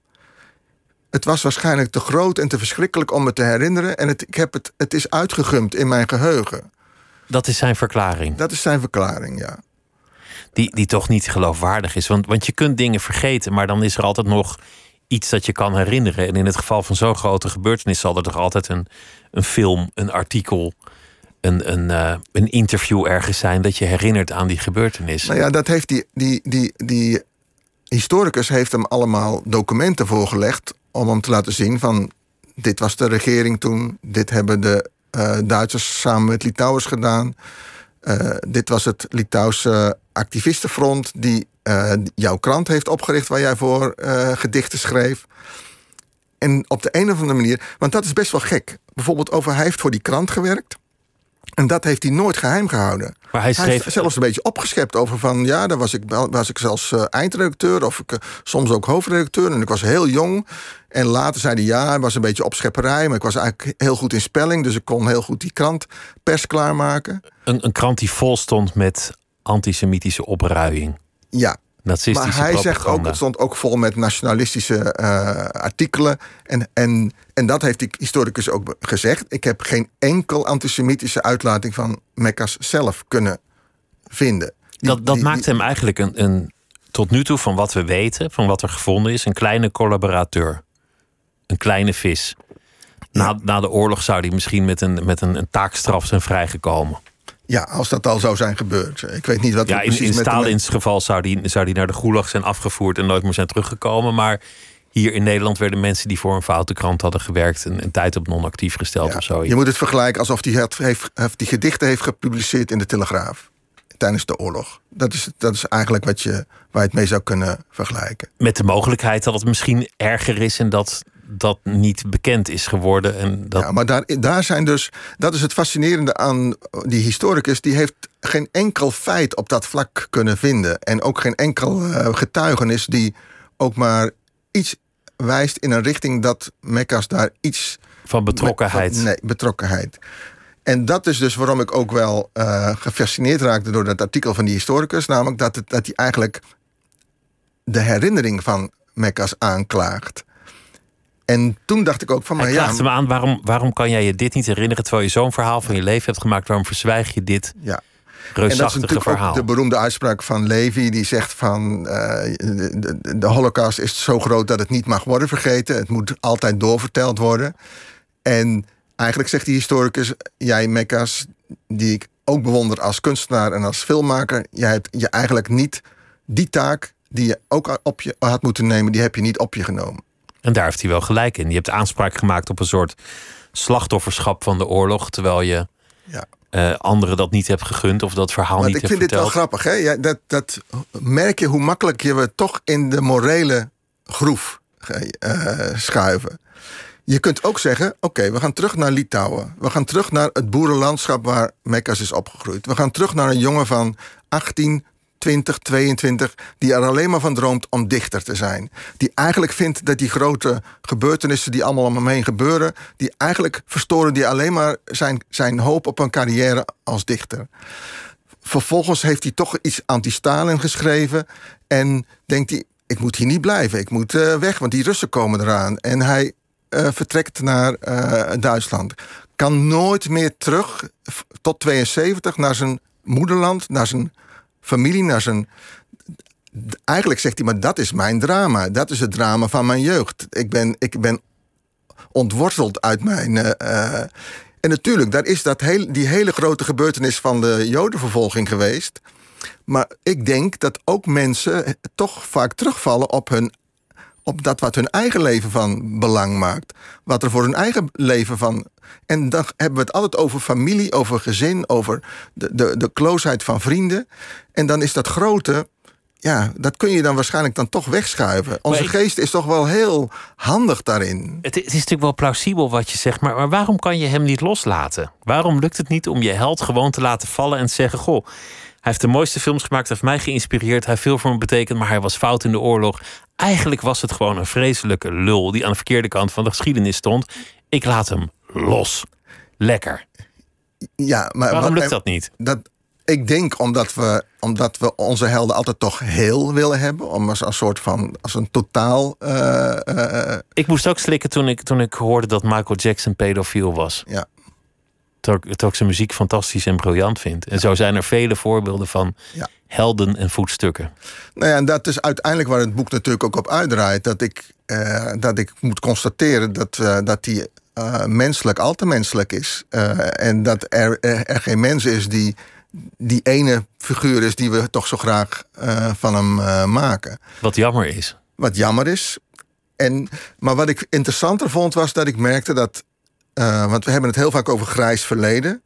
Het was waarschijnlijk te groot en te verschrikkelijk om me te herinneren... en het, ik heb het, het is uitgegumd in mijn geheugen. Dat is zijn verklaring. Dat is zijn verklaring, ja. Die, die toch niet geloofwaardig is. Want, want je kunt dingen vergeten, maar dan is er altijd nog iets dat je kan herinneren. En in het geval van zo'n grote gebeurtenis zal er toch altijd een, een film, een artikel, een, een, eh, een interview ergens zijn dat je herinnert aan die gebeurtenis. Nou ja, dat heeft die, die, die, die historicus heeft hem allemaal documenten voorgelegd om hem te laten zien van dit was de regering toen, dit hebben de uh, Duitsers samen met Litouwers gedaan. Uh, dit was het Litouwse activistenfront die jouw krant heeft opgericht waar jij voor gedichten schreef. En op de een of andere manier, want dat is best wel gek. Bijvoorbeeld over hij heeft voor die krant gewerkt. En dat heeft hij nooit geheim gehouden. Maar hij schreef hij zelfs een beetje opgeschept over van... ja, daar was ik, was ik zelfs uh, eindredacteur of ik, uh, soms ook hoofdredacteur. En ik was heel jong. En later zei hij ja, hij was een beetje opschepperij... maar ik was eigenlijk heel goed in spelling... dus ik kon heel goed die krant pers klaarmaken. Een, een krant die vol stond met antisemitische opruiing. Ja, Nazistische maar hij propaganda. zegt ook, het stond ook vol met nationalistische uh, artikelen. En, en, en dat heeft die historicus ook gezegd. Ik heb geen enkel antisemitische uitlating van Mekkas zelf kunnen vinden. Die, dat dat die, maakt hem eigenlijk een, een, tot nu toe van wat we weten, van wat er gevonden is, een kleine collaborateur. Een kleine vis. Na, ja. na de oorlog zou hij misschien met een, met een, een taakstraf zijn vrijgekomen. Ja, als dat al zou zijn gebeurd. Ik weet niet wat ja, er precies in, in Stalins geval zou die, zou die naar de gulag zijn afgevoerd en nooit meer zijn teruggekomen. Maar hier in Nederland werden mensen die voor een foute krant hadden gewerkt een, een tijd op non-actief gesteld ja, of zo. Je moet het vergelijken alsof hij heeft, heeft, die gedichten heeft gepubliceerd in de Telegraaf tijdens de oorlog. Dat is, dat is eigenlijk wat je, waar je het mee zou kunnen vergelijken. Met de mogelijkheid dat het misschien erger is en dat dat niet bekend is geworden. En dat... Ja, maar daar, daar zijn dus. Dat is het fascinerende aan die historicus. Die heeft geen enkel feit op dat vlak kunnen vinden. En ook geen enkel uh, getuigenis die ook maar iets wijst in een richting dat Mekkas daar iets. Van betrokkenheid. Van, nee, betrokkenheid. En dat is dus waarom ik ook wel uh, gefascineerd raakte door dat artikel van die historicus. Namelijk dat, het, dat hij eigenlijk de herinnering van Mekkas aanklaagt. En toen dacht ik ook van... Hij maar ja, hem aan, waarom, waarom kan jij je dit niet herinneren... terwijl je zo'n verhaal van je leven hebt gemaakt... waarom verzwijg je dit ja. En dat is natuurlijk verhaal? ook de beroemde uitspraak van Levi... die zegt van uh, de, de, de, holocaust is zo groot dat het niet mag worden vergeten. Het moet altijd doorverteld worden. En eigenlijk zegt die historicus... jij Mekkas, die ik ook bewonder als kunstenaar en als filmmaker... jij hebt je eigenlijk niet die taak die je ook op je had moeten nemen... die heb je niet op je genomen. En daar heeft hij wel gelijk in. Je hebt aanspraak gemaakt op een soort slachtofferschap van de oorlog, terwijl je ja. uh, anderen dat niet hebt gegund of dat verhaal niet ik hebt vind verteld. dit wel grappig. Hè? Ja, dat, dat merk je hoe makkelijk je we toch in de morele groef uh, schuiven. Je kunt ook zeggen: oké, okay, we gaan terug naar Litouwen. We gaan terug naar het boerenlandschap waar Mekkas is opgegroeid. We gaan terug naar een jongen van 18, 20, 22, die er alleen maar van droomt om dichter te zijn. Die eigenlijk vindt dat die grote gebeurtenissen die allemaal om hem heen gebeuren, die eigenlijk verstoren die alleen maar zijn, zijn hoop op een carrière als dichter. Vervolgens heeft hij toch iets anti-Stalin geschreven en denkt hij, ik moet hier niet blijven, ik moet uh, weg, want die Russen komen eraan. En hij uh, vertrekt naar uh, Duitsland. Kan nooit meer terug tot 72 naar zijn moederland, naar zijn familie, naar zijn. Eigenlijk zegt hij, maar dat is mijn drama. Dat is het drama van mijn jeugd. Ik ben, ik ben ontworteld uit mijn. Uh, uh, en natuurlijk, daar is dat heel, die hele grote gebeurtenis van de Jodenvervolging geweest. Maar ik denk dat ook mensen toch vaak terugvallen op hun. Op dat wat hun eigen leven van belang maakt. Wat er voor hun eigen leven van. En dan hebben we het altijd over familie, over gezin, over de, de, de closeheid van vrienden. En dan is dat grote. Ja, dat kun je dan waarschijnlijk dan toch wegschuiven. Onze ik, geest is toch wel heel handig daarin. Het, het, is natuurlijk wel plausibel wat je zegt, maar, maar waarom kan je hem niet loslaten? Waarom lukt het niet om je held gewoon te laten vallen en te zeggen: Goh, heeft de mooiste films gemaakt, hij heeft mij geïnspireerd, hij heeft veel voor me betekend, maar hij was fout in de oorlog. Eigenlijk was het gewoon een vreselijke lul die aan de verkeerde kant van de geschiedenis stond. Ik laat hem los. Lekker. Ja, maar waarom lukt dat niet? Dat, ik denk omdat we, omdat we onze helden altijd toch heel willen hebben. Om als een soort van als een totaal. Uh, uh, ik moest ook slikken toen ik, toen ik hoorde dat Michael Jackson pedofiel was. Ja. Terwijl, ik zijn muziek fantastisch en briljant vind. En ja. zo zijn er vele voorbeelden van ja. helden en voetstukken. Nou ja, en dat is uiteindelijk waar het boek natuurlijk ook op uitdraait. Dat ik, uh, dat ik moet constateren dat, dat die eh, menselijk al te menselijk is. Eh, en dat er, er, er geen mens is die die ene figuur is die we toch zo graag eh, van hem eh, maken. Wat jammer is. Wat jammer is. En, maar wat ik interessanter vond was dat ik merkte dat. Eh, want we hebben het heel vaak over grijs verleden.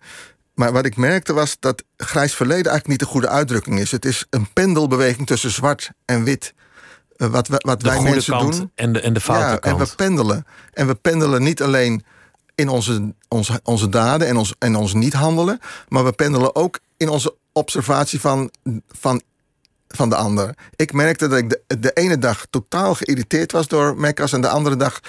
Maar wat ik merkte was dat grijs verleden eigenlijk niet de goede uitdrukking is. Het is een pendelbeweging tussen zwart en wit. Eh, wat we- wat De wij mensen doen. en de, en de foute ja, kant. en we pendelen. En we pendelen niet alleen in onze, onze, onze daden en ons, en ons niet handelen, maar we pendelen ook in onze observatie van, van, van de ander. Ik merkte dat ik de, de ene dag totaal geïrriteerd was door Mekkas en de andere dag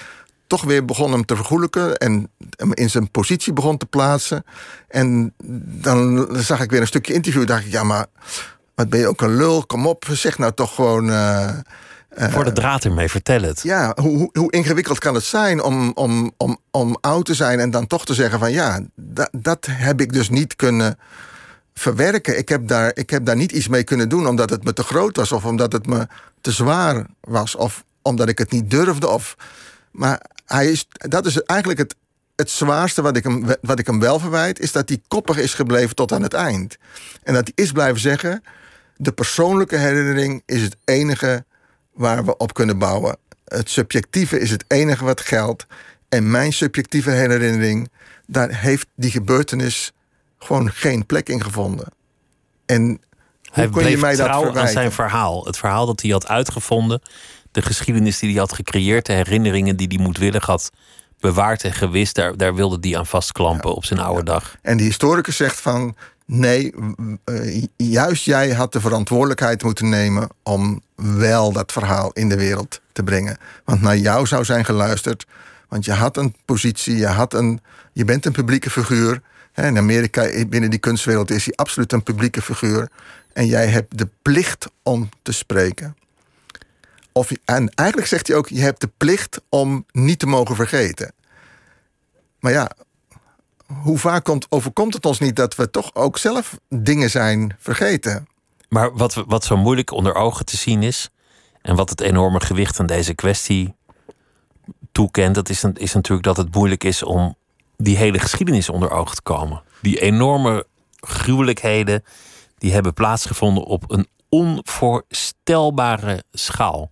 toch weer begon hem te vergoelijken en hem in zijn positie begon te plaatsen. En dan zag ik weer een stukje interview. dacht ik, ja, maar wat ben je ook een lul? Kom op, zeg nou toch gewoon. eh, Voor de draad ermee, vertel het. ja, hoe, hoe, hoe ingewikkeld kan het zijn om, om, om, om oud te zijn en dan toch te zeggen van ja, dat, dat heb ik dus niet kunnen verwerken. Ik heb, daar, ik heb daar niet iets mee kunnen doen omdat het me te groot was of omdat het me te zwaar was of omdat ik het niet durfde. Of, maar hij is, dat is eigenlijk het, het zwaarste wat ik, hem, wat ik hem wel verwijt, is dat hij koppig is gebleven tot aan het eind. En dat hij is blijven zeggen, de persoonlijke herinnering is het enige waar we op kunnen bouwen. Het subjectieve is het enige wat geldt. En mijn subjectieve herinnering, daar heeft die gebeurtenis gewoon geen plek in gevonden. En hoe Hij kun je bleef mij dat aan zijn verhaal. Het verhaal dat hij had uitgevonden. De geschiedenis die hij had gecreëerd. De herinneringen die hij moedwillig had bewaard en gewist. Daar, daar wilde hij aan vastklampen op zijn oude dag. En de historicus zegt van... nee, eh, juist jij had de verantwoordelijkheid moeten nemen... om wel dat verhaal in de wereld te brengen. Want naar jou zou zijn geluisterd. Want je had een positie, je, had een, je bent een publieke figuur. In Amerika, binnen die kunstwereld, is hij absoluut een publieke figuur. En jij hebt de plicht om te spreken. Of, en eigenlijk zegt hij ook, je hebt de plicht om niet te mogen vergeten. Maar ja, hoe vaak komt, overkomt het ons niet dat we toch ook zelf dingen zijn vergeten? Maar wat, wat zo moeilijk onder ogen te zien is. En wat het enorme gewicht aan deze kwestie toekent. Dat is, is natuurlijk dat het moeilijk is om die hele geschiedenis onder ogen te komen. Die enorme gruwelijkheden. die hebben plaatsgevonden op een onvoorstelbare schaal.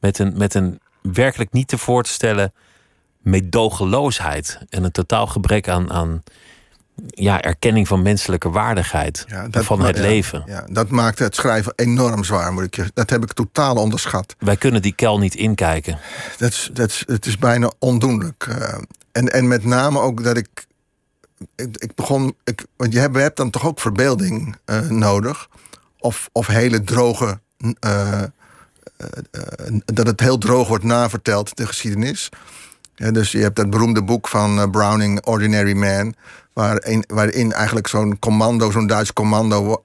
Met een, met een werkelijk niet te voor te stellen meedogenloosheid. En een totaal gebrek aan, aan ja, erkenning van menselijke waardigheid. van het ja, leven. Ja, dat maakt het schrijven enorm zwaar, moet ik je. Dat heb ik totaal onderschat. Wij kunnen die kel niet inkijken. Dat is, dat is, het is bijna ondoenlijk. eh. en, en met name ook dat ik. Ik, ik begon. Ik, want je hebt, je hebt dan toch ook verbeelding eh, nodig. Of, of hele droge. eh, eh, eh, dat het heel droog wordt naverteld, de geschiedenis. Dus je hebt dat beroemde boek van Browning, Ordinary Man. Waarin, waarin eigenlijk zo'n commando, zo'n Duits commando wo-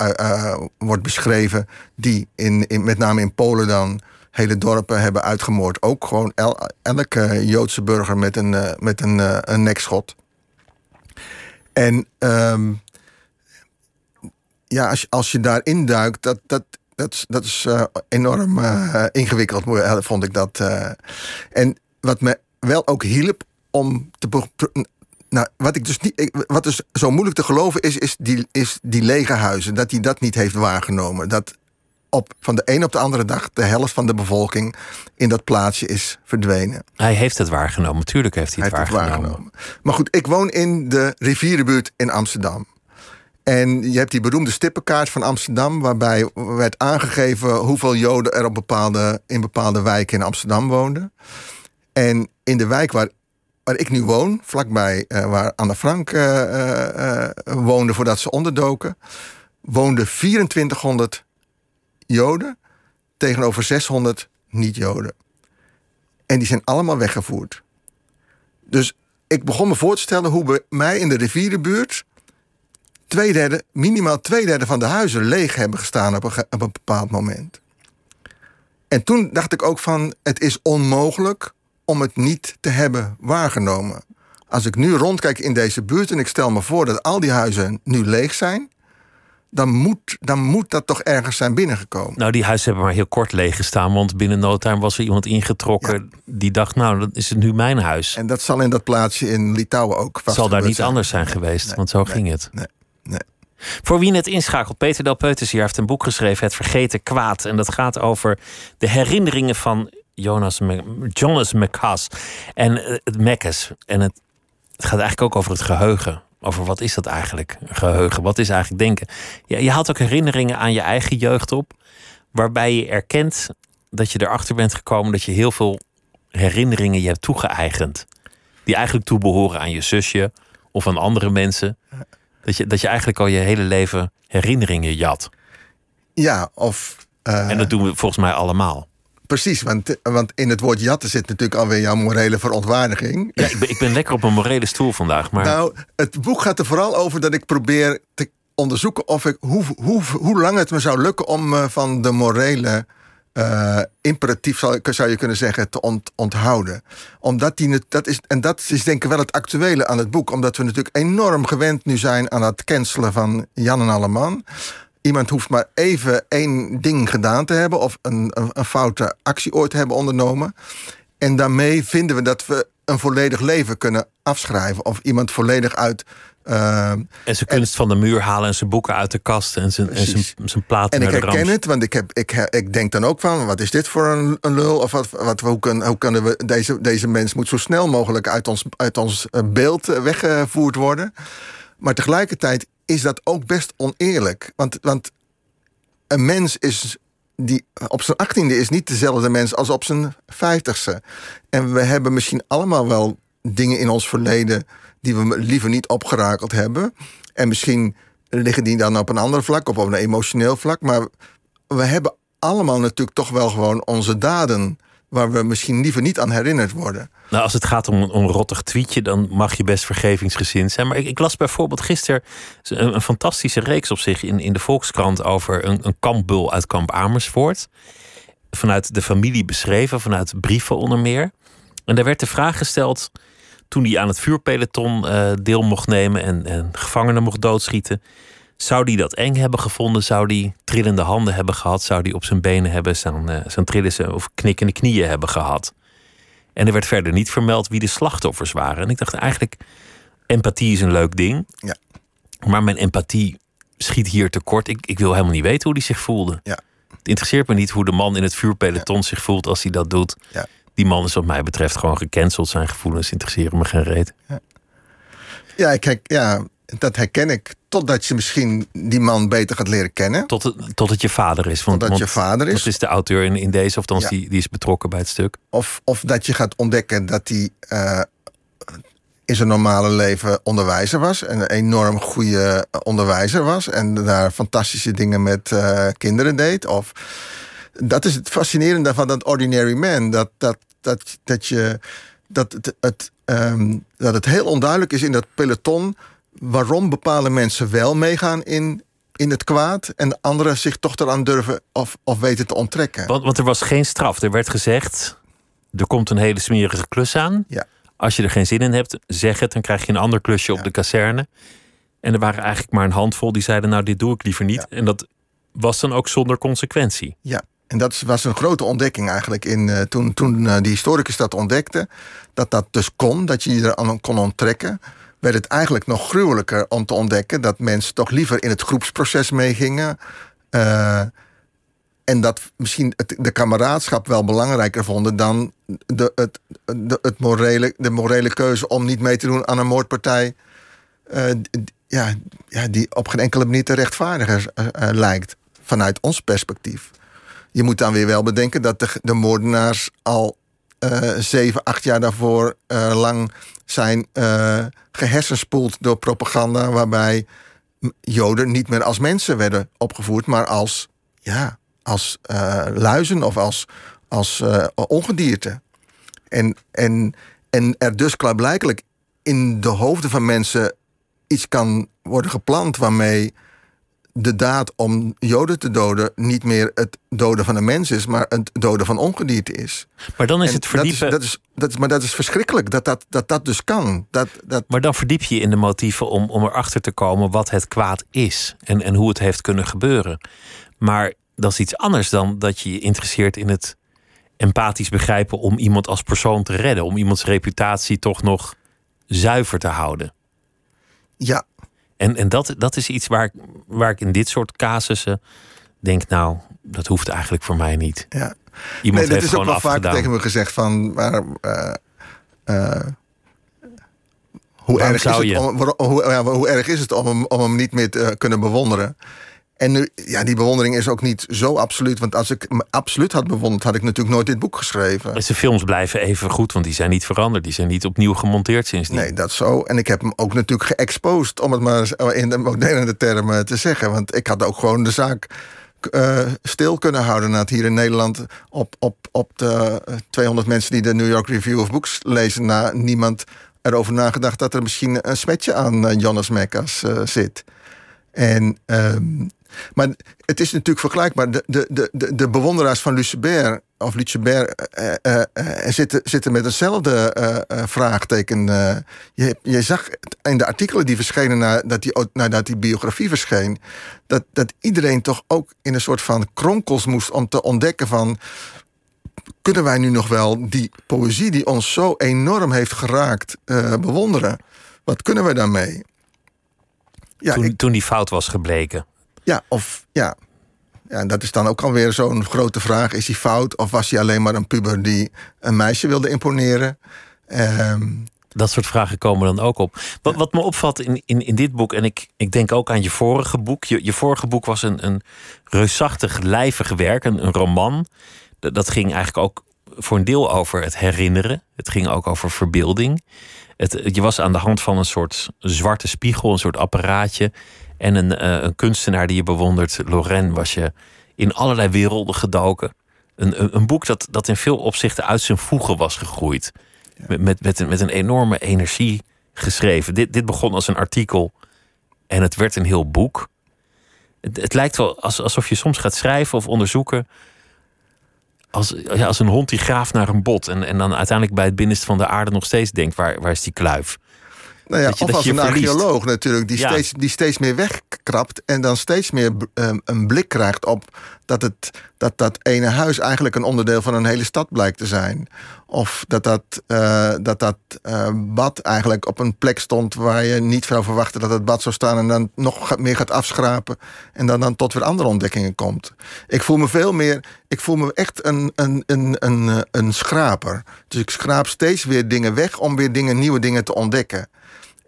wordt beschreven. Die in, in, met name in Polen dan hele dorpen hebben uitgemoord. Ook gewoon el- elke Joodse burger met een, met een, een nekschot. En ehm, ja, als je, als je daarin duikt, dat, dat, dat, is- dat is eh, enorm eh, ingewikkeld, vond ik dat. eh. En wat me wel ook hielp om te. Nou, wat ik dus niet. Wat dus zo moeilijk te geloven is, is die, is die lege huizen. Dat hij dat niet heeft waargenomen. Dat op, van de een op de andere dag de helft van de bevolking in dat plaatsje is verdwenen. Hij heeft het waargenomen. Tuurlijk heeft hij het, Hij heeft het waargenomen. waargenomen. Maar goed, ik woon in de rivierenbuurt in Amsterdam. En je hebt die beroemde stippenkaart van Amsterdam, waarbij werd aangegeven hoeveel Joden er op bepaalde, in bepaalde wijken in Amsterdam woonden. En in de wijk waar, waar ik nu woon, vlakbij eh, waar Anne Frank eh, eh, woonde voordat ze onderdoken, woonden 2400 Joden tegenover 600 niet-Joden. En die zijn allemaal weggevoerd. Dus ik begon me voor te stellen hoe bij mij in de rivierenbuurt twee derde, minimaal twee derde van de huizen leeg hebben gestaan op een, op een bepaald moment. En toen dacht ik ook van, het is onmogelijk om het niet te hebben waargenomen. Als ik nu rondkijk in deze buurt en ik stel me voor dat al die huizen nu leeg zijn, dan moet, dan moet dat toch ergens zijn binnengekomen. Nou, die huizen hebben maar heel kort leeg gestaan. Want binnen no time was er iemand ingetrokken die dacht... nou, dan is het nu mijn huis. En dat zal in dat plaatsje in Litouwen ook Het zal daar niet anders zijn geweest, want zo ging het. Nee, Voor wie het inschakelt, Peter Del Peuters heeft een boek geschreven... Het Vergeten Kwaad. En dat gaat over de herinneringen van Jonas Jonas McCas en eh, het Mekkes. En het, het gaat eigenlijk ook over het geheugen over wat is dat eigenlijk, geheugen? Wat is eigenlijk denken? Je, je haalt ook herinneringen aan je eigen jeugd op, waarbij je erkent dat je erachter bent gekomen dat je heel veel herinneringen je hebt toegeëigend. Die eigenlijk toebehoren aan je zusje of aan andere mensen. Dat je, dat je eigenlijk al je hele leven herinneringen jat. Ja, of. Uh... En dat doen we volgens mij allemaal. Precies, want, want in het woord jatten zit natuurlijk alweer jouw morele verontwaardiging. Ja, ik ben, ik ben lekker op een morele stoel vandaag. Maar... Nou, het boek gaat er vooral over dat ik probeer te onderzoeken of ik, hoe, hoe, hoe lang het me zou lukken om me van de morele uh, imperatief, zou, zou je kunnen zeggen, te ont, onthouden. Omdat die, dat is, en dat is denk ik wel het actuele aan het boek. Omdat we natuurlijk enorm gewend nu zijn aan het cancelen van Jan en Alleman. Iemand hoeft maar even één ding gedaan te hebben of een, een, een foute actie ooit te hebben ondernomen. En daarmee vinden we dat we een volledig leven kunnen afschrijven. Of iemand volledig uit. Uh, en zijn kunst van de muur halen en zijn boeken uit de kast en zijn, en zijn, zijn platen. En ik herken het, want ik, heb, ik, ik denk dan ook van: wat is dit voor een, een lul? Of wat, wat, hoe, kan, hoe kunnen we. Deze, deze mens moet zo snel mogelijk uit ons, uit ons eh, beeld eh, weggevoerd worden. Maar tegelijkertijd is dat ook best oneerlijk. Want, want een mens is die op zijn achttiende is niet dezelfde mens als op zijn vijftigste. En we hebben misschien allemaal wel dingen in ons verleden die we liever niet opgerakeld hebben. En misschien liggen die dan op een ander vlak, op een emotioneel vlak. Maar we hebben allemaal natuurlijk toch wel gewoon onze daden waar we misschien liever niet aan herinnerd worden. Nou, als het gaat om een rottig tweetje, dan mag je best vergevingsgezind zijn. Maar ik, ik las bijvoorbeeld gisteren een, een, fantastische reeks op zich in, in de Volkskrant over een, een kampbul uit kamp Amersfoort. Vanuit de familie beschreven, vanuit brieven onder meer. En daar werd de vraag gesteld toen hij aan het vuurpeloton uh, deel mocht nemen en, en gevangenen mocht doodschieten. Zou die dat eng hebben gevonden? Zou die trillende handen hebben gehad? Zou die op zijn benen hebben staan, uh, trillen of knikkende knieën hebben gehad? En er werd verder niet vermeld wie de slachtoffers waren. En ik dacht eigenlijk, empathie is een leuk ding. Ja. Maar mijn empathie schiet hier tekort. Ik, ik wil helemaal niet weten hoe die zich voelde. Ja. Het interesseert me niet hoe de man in het vuurpeloton zich voelt als hij dat doet. Ja. Die man is wat mij betreft gewoon gecanceld. Zijn gevoelens interesseren me geen reet. Ja, ja, kijk, ja dat herken ik. Totdat je misschien die man beter gaat leren kennen. Tot het, tot het je vader is. Want, Totdat je vader is. Dat is de auteur in, in deze, of dan ja. die, die is betrokken bij het stuk. Of, of dat je gaat ontdekken dat hij uh, in zijn normale leven onderwijzer was. En een enorm goede onderwijzer was. En daar fantastische dingen met uh, kinderen deed. Of dat is het fascinerende van dat Ordinary Man. Dat, dat, dat, dat je. Dat het, het, um, dat het heel onduidelijk is in dat peloton waarom bepaalde mensen wel meegaan in, in het kwaad en anderen zich toch eraan durven of, of weten te onttrekken. Want, want er was geen straf. Er werd gezegd: er komt een hele smerige klus aan. Ja. Als je er geen zin in hebt, zeg het, dan krijg je een ander klusje op de kazerne. En er waren eigenlijk maar een handvol die zeiden: Nou, dit doe ik liever niet. Ja. En dat was dan ook zonder consequentie. Ja, en dat was een grote ontdekking eigenlijk in, uh, toen, toen uh, die historicus dat ontdekte. Dat dat dus kon, dat je je er aan kon onttrekken werd het eigenlijk nog gruwelijker om te ontdekken dat mensen toch liever in het groepsproces meegingen. Uh, en dat misschien het, de kameraadschap wel belangrijker vonden dan de, het, het morele, de morele keuze om niet mee te doen aan een moordpartij. Ja, ja, die op geen enkele manier te rechtvaardigen lijkt, vanuit ons perspectief. Je moet dan weer wel bedenken dat de, de moordenaars al zeven, acht jaar daarvoor lang zijn uh, gehersenspoeld door propaganda waarbij Joden niet meer als mensen werden opgevoerd, maar als, ja, als luizen of als, als ongedierte. En, en, en er dus klaarblijkelijk in de hoofden van mensen iets kan worden geplant waarmee de daad om Joden te doden niet meer het doden van een mens is, maar het doden van ongedierte is. Maar dan is En het verdiepen. Dat is, dat is, dat is, maar dat is verschrikkelijk dat dat, dat, dat dus kan. Dat, dat, Maar dan verdiep je je in de motieven om, om erachter te komen wat het kwaad is en, en hoe het heeft kunnen gebeuren. Maar dat is iets anders dan dat je je interesseert in het empathisch begrijpen om iemand als persoon te redden, om iemands reputatie toch nog zuiver te houden. ja, En, en dat, dat is iets waar, ik- waar ik in dit soort casussen denk, nou, dat hoeft eigenlijk voor mij niet. ja. Iemand nee, dat heeft is ook wel vaak tegen me gezegd van. Maar, eh, eh, hoe, erg is het om, waar- hoe, ja, hoe erg is het om hem, om hem niet meer te kunnen bewonderen? En nu, ja, die bewondering is ook niet zo absoluut. Want als ik hem absoluut had bewonderd, had ik natuurlijk nooit dit boek geschreven. En zijn films blijven even goed, want die zijn niet veranderd. Die zijn niet opnieuw gemonteerd sindsdien. Nee, dat zo. En ik heb hem ook natuurlijk geëxposed, om het maar in de moderne termen te zeggen. Want ik had ook gewoon de zaak eh, stil kunnen houden. Dat hier in Nederland op, op, op de eh, 200 mensen die de New York Review of Books lezen, na niemand erover nagedacht dat er misschien een smetje aan eh, Jonas Mekas eh, zit. En, ehm, maar het is natuurlijk vergelijkbaar. De, de, de, de, de bewonderaars van Lucebert of Lucebert eh, eh, eh, zitten, zitten met hetzelfde vraagteken. je, je zag in de artikelen die verschenen nadat die, nadat die biografie verscheen, dat, dat iedereen toch ook in een soort van kronkels moest om te ontdekken van. Kunnen wij nu nog wel die poëzie die ons zo enorm heeft geraakt bewonderen? Wat kunnen we daarmee? Ja, toen, ik- toen die fout was gebleken. Ja, of ja. Ja, en dat is dan ook alweer zo'n grote vraag. Is hij fout of was hij alleen maar een puber die een meisje wilde imponeren? Ehm, Dat soort vragen komen dan ook op. Wat, wat me opvalt in, in, in dit boek, en ik, ik denk ook aan je vorige boek. Je, je vorige boek was een, een reusachtig, lijvig werk, een, een roman. Dat, dat ging eigenlijk ook voor een deel over het herinneren. Het ging ook over verbeelding. Het, je was aan de hand van een soort zwarte spiegel, een soort apparaatje. En een, eh, een kunstenaar die je bewondert, Lorraine, was je in allerlei werelden gedoken. Een, een, boek dat, dat in veel opzichten uit zijn voegen was gegroeid. Met, met, met, een, met een enorme energie geschreven. Dit, dit begon als een artikel en het werd een heel boek. Het, het lijkt wel als, alsof je soms gaat schrijven of onderzoeken. Als, ja, als een hond die graaft naar een bot. En, en dan uiteindelijk bij het binnenste van de aarde nog steeds denkt: waar, waar is die kluif? Nou ja, je- of als een verliest. archeoloog natuurlijk, die, Ja. steeds, die steeds meer wegkrapt en dan steeds meer ehm, een blik krijgt op dat, het, dat dat ene huis eigenlijk een onderdeel van een hele stad blijkt te zijn. Of dat dat, eh, dat, dat eh, bad eigenlijk op een plek stond waar je niet zou verwachten dat het bad zou staan en dan nog meer gaat afschrapen en dan, dan tot weer andere ontdekkingen komt. Ik voel me veel meer, ik voel me echt een, een, een, een, eh, een schraper. Dus ik schraap steeds weer dingen weg om weer dingen, nieuwe dingen te ontdekken.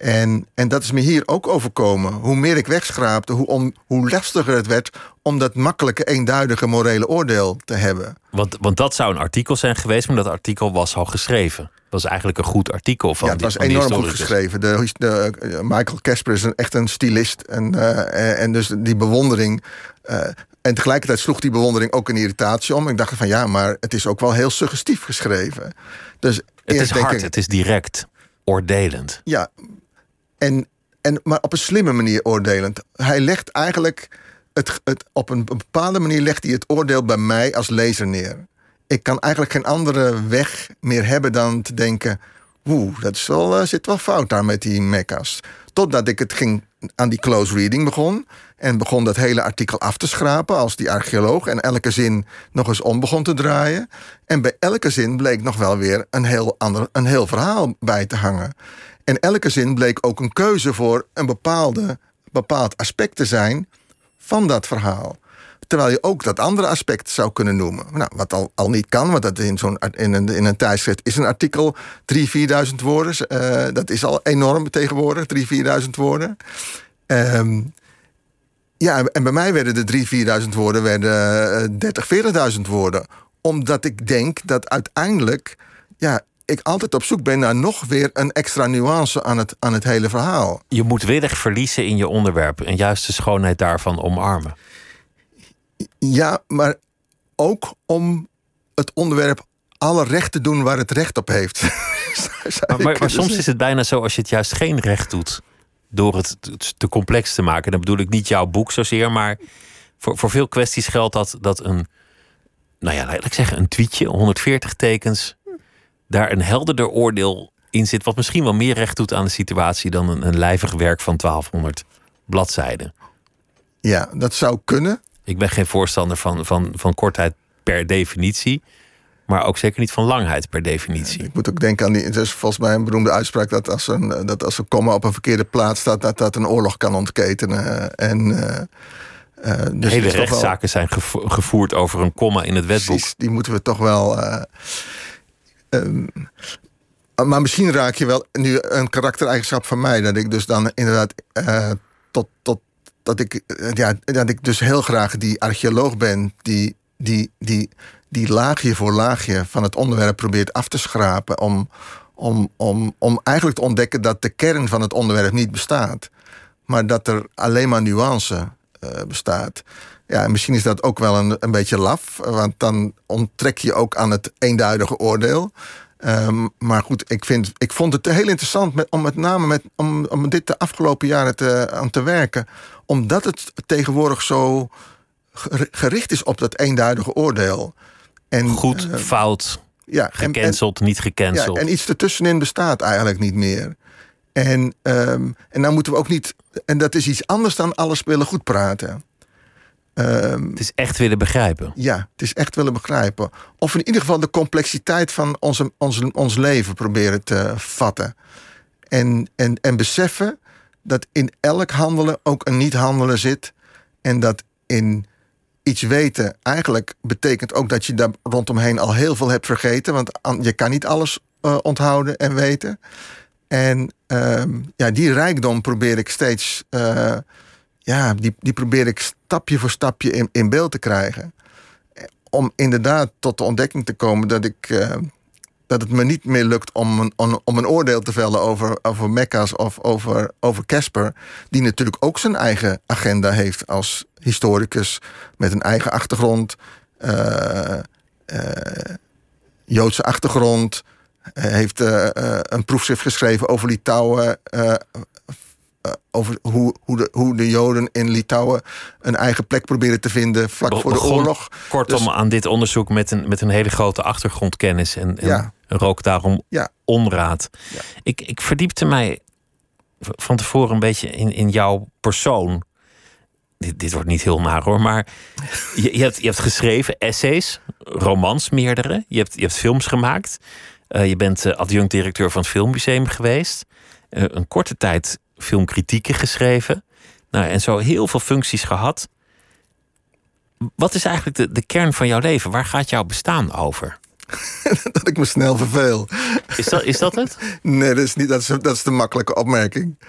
En, en dat is me hier ook overkomen. Hoe meer ik wegschraapte, hoe, om, hoe lastiger het werd om dat makkelijke, eenduidige morele oordeel te hebben. Want, want dat zou een artikel zijn geweest, maar dat artikel was al geschreven. Dat was eigenlijk een goed artikel van ja, het die- was die enorm goed geschreven. De, de, eh, Michael Casper is een, echt een stylist. En, eh, en dus die bewondering. eh, en tegelijkertijd sloeg die bewondering ook een irritatie om. Ik dacht van ja, maar het is ook wel heel suggestief geschreven. Dus Het is hard, ik, het is direct, oordelend. Ja, en, en, maar op een slimme manier oordelend. Hij legt eigenlijk het, het, op een bepaalde manier legt hij het oordeel bij mij als lezer neer. Ik kan eigenlijk geen andere weg meer hebben dan te denken: oeh, dat is wel, eh, zit wel fout daar met die mekka's. Totdat ik het ging aan die close reading begon. En begon dat hele artikel af te schrapen als die archeoloog. En elke zin nog eens om begon te draaien. En bij elke zin bleek nog wel weer een heel, ander, een heel verhaal bij te hangen. En elke zin bleek ook een keuze voor een bepaalde, bepaald aspect te zijn van dat verhaal. Terwijl je ook dat andere aspect zou kunnen noemen. Nou, wat al, al niet kan, want dat in, zo'n, in, een, in een tijdschrift is een artikel 3.000, 4.000 woorden. Eh, dat is al enorm tegenwoordig, 3.000, 4.000 woorden. Ehm, ja, en bij mij werden de 3.000, 4.000 woorden werden, eh, 30.000, 40.000 woorden. Omdat ik denk dat uiteindelijk ja, ik altijd op zoek ben naar nog weer een extra nuance aan het, aan het hele verhaal. Je moet willig verliezen in je onderwerp en juist de schoonheid daarvan omarmen. Ja, maar ook om het onderwerp alle recht te doen waar het recht op heeft. Maar, maar, maar kunnen soms is het bijna zo als je het juist geen recht doet, door het te complex te maken. Dan bedoel ik niet jouw boek zozeer, maar voor, voor veel kwesties geldt dat, dat een, nou ja, laat ik zeggen, een tweetje, 140 tekens, daar een helderder oordeel in zit, wat misschien wel meer recht doet aan de situatie dan een, een lijvig werk van 1200 bladzijden. Ja, dat zou kunnen. Ik ben geen voorstander van, van, van kortheid per definitie. Maar ook zeker niet van langheid per definitie. Ik moet ook denken aan die. Het is volgens mij een beroemde uitspraak dat als een, dat als een komma op een verkeerde plaats staat, dat dat een oorlog kan ontketenen. En. Uh, dus hele rechtszaken zijn gevoerd over een komma in het wetboek. Precies, die moeten we toch wel. Uh, um, maar misschien raak je wel nu een karaktereigenschap van mij. Dat ik dus dan inderdaad uh, tot, tot dat ik, ja, dat ik dus heel graag die archeoloog ben die, die, die, die laagje voor laagje van het onderwerp probeert af te schrapen. Om, om, om, om eigenlijk te ontdekken dat de kern van het onderwerp niet bestaat. Maar dat er alleen maar nuance uh, bestaat. Ja, misschien is dat ook wel een, een beetje laf. Want dan onttrek je ook aan het eenduidige oordeel. Um, maar goed, ik, vind, ik vond het heel interessant met, om met name met, om, om dit de afgelopen jaren te, aan te werken. Omdat het tegenwoordig zo gericht is op dat eenduidige oordeel. En, Goed, uh, fout, ja, gecanceld, en, niet gecanceld. Ja, en iets ertussenin bestaat eigenlijk niet meer. En, um, en dan moeten we ook niet. En dat is iets anders dan alles willen goed praten. Um, het is echt willen begrijpen. Ja, het is echt willen begrijpen. Of in ieder geval de complexiteit van onze, onze, ons leven proberen te vatten. En, en, en beseffen dat in elk handelen ook een niet-handelen zit. En dat in iets weten eigenlijk betekent ook dat je daar rondomheen al heel veel hebt vergeten. Want je kan niet alles uh, onthouden en weten. En uh, ja, die rijkdom probeer ik steeds. Uh, ja, die, die probeer ik stapje voor stapje in, in beeld te krijgen. Om inderdaad tot de ontdekking te komen dat ik uh, dat het me niet meer lukt om een, om een oordeel te vellen over, over Mekka's of over, over Casper. Die natuurlijk ook zijn eigen agenda heeft als historicus met een eigen achtergrond, uh, uh, Joodse achtergrond. heeft een proefschrift geschreven over Litouwen. Over hoe, hoe, de, hoe de Joden in Litouwen een eigen plek proberen te vinden vlak voor de oorlog. Kortom, dus, aan dit onderzoek met een, met een hele grote achtergrondkennis. En, en ja rook daarom ja. onraad. Ja. Ik, ik verdiepte mij van tevoren een beetje in, in jouw persoon. Dit, dit wordt niet heel naar hoor, maar je, je, hebt, je hebt geschreven essays, romans, meerdere. Je hebt, je hebt films gemaakt. Uh, je bent uh, adjunct-directeur van het Filmmuseum geweest. Uh, een korte tijd filmkritieken geschreven. Nou, en zo heel veel functies gehad. Wat is eigenlijk de, de kern van jouw leven? Waar gaat jouw bestaan over? dat ik me snel verveel. Is dat, is dat het? nee, dat is, niet, dat, is, dat is de makkelijke opmerking.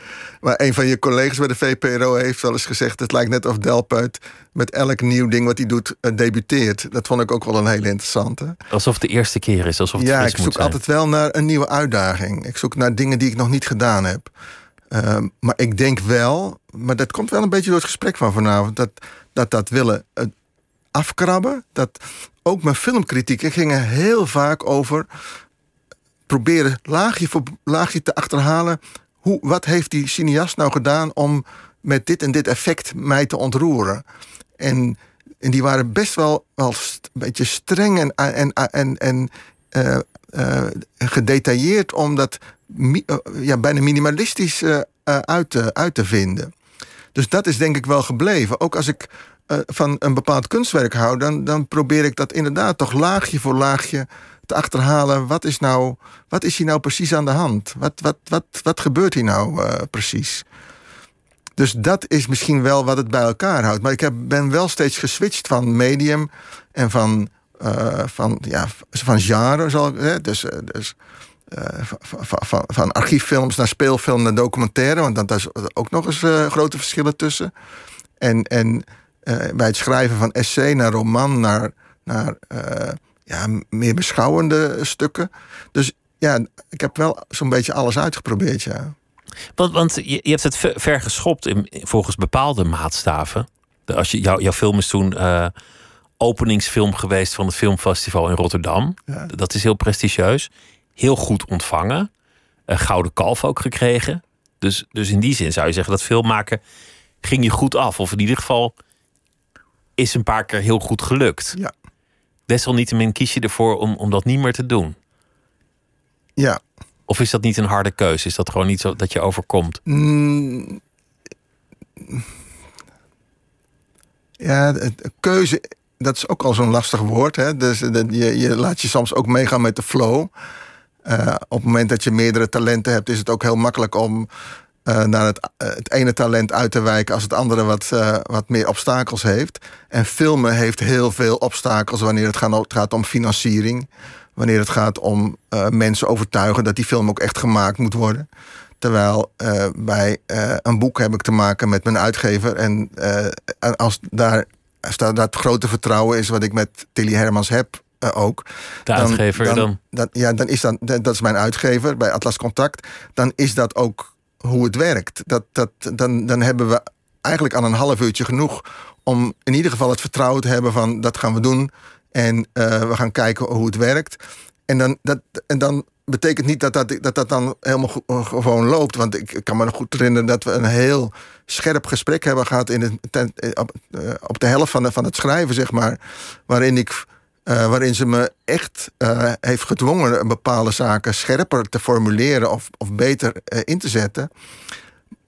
Maar een van je collega's bij de VPRO heeft wel eens gezegd... het lijkt net of Delpuit met elk nieuw ding wat hij doet uh, debuteert. Dat vond ik ook wel een hele interessante. Alsof het de eerste keer is, alsof het Ja, ik zoek altijd wel naar een nieuwe uitdaging. Ik zoek naar dingen die ik nog niet gedaan heb. Uh, maar ik denk wel, maar dat komt wel een beetje door het gesprek van vanavond... dat dat, dat willen uh, afkrabben, dat ook mijn filmkritieken gingen heel vaak over proberen laagje voor laagje te achterhalen. Hoe, wat heeft die cineast nou gedaan om met dit en dit effect mij te ontroeren? En, en die waren best wel, wel een beetje streng en, en, en, en uh, uh, gedetailleerd om dat uh, ja, bijna minimalistisch uit, te, uit te vinden. Dus dat is denk ik wel gebleven. Ook als ik van een bepaald kunstwerk hou, dan, dan probeer ik dat inderdaad toch laagje voor laagje te achterhalen. Wat is, nou, wat is hier nou precies aan de hand? Wat, wat, wat, wat gebeurt hier nou precies? Dus dat is misschien wel wat het bij elkaar houdt. Maar ik heb, ben wel steeds geswitcht van medium en van, van, ja, van genre. Zal, hè? Dus, dus van, van, van, archieffilms naar speelfilm naar documentaire. Want daar is ook nog eens grote verschillen tussen. En, en uh, bij het schrijven van essay naar roman, naar, naar ja, meer beschouwende stukken. Dus ja, ik heb wel zo'n beetje alles uitgeprobeerd, ja. Want, want je, je hebt het ver geschopt in, volgens bepaalde maatstaven. Als je, jou, jouw film is toen uh, openingsfilm geweest van het filmfestival in Rotterdam. Ja. Dat is heel prestigieus. Heel goed ontvangen. Een gouden kalf ook gekregen. Dus, dus in die zin zou je zeggen dat filmmaken ging je goed af. Of in ieder geval is een paar keer heel goed gelukt. Ja. Desalniettemin kies je ervoor om, om dat niet meer te doen. Ja. Of is dat niet een harde keuze? Is dat gewoon niet zo dat je overkomt? Mm. Ja, keuze, dat is ook al zo'n lastig woord. Hè? Dus je, je laat je soms ook meegaan met de flow. Eh, op het moment dat je meerdere talenten hebt, is het ook heel makkelijk om eh, naar het, eh, het ene talent uit te wijken als het andere wat, wat meer obstakels heeft. En filmen heeft heel veel obstakels wanneer het gaat, om financiering. Wanneer het gaat om mensen overtuigen dat die film ook echt gemaakt moet worden. Terwijl bij een boek heb ik te maken met mijn uitgever. En en als daar, als daar dat grote vertrouwen is wat ik met Tilly Hermans heb eh, ook. De uitgever dan? dan? ja, dan is dat, dat is mijn uitgever bij Atlas Contact. Dan is dat ook hoe het werkt. Dat, dat, dan, dan hebben we eigenlijk aan een half uurtje genoeg om in ieder geval het vertrouwen te hebben van dat gaan we doen. En eh, we gaan kijken hoe het werkt. En dan, dat, en dan betekent niet dat dat, dat, dat dan helemaal eh, gewoon loopt. Want ik kan me nog goed herinneren dat we een heel scherp gesprek hebben gehad in het, ten- op, op de helft van, de, van het schrijven, zeg maar. Waarin ik. Eh, waarin ze me echt eh, heeft gedwongen bepaalde zaken scherper te formuleren of, of beter eh, in te zetten.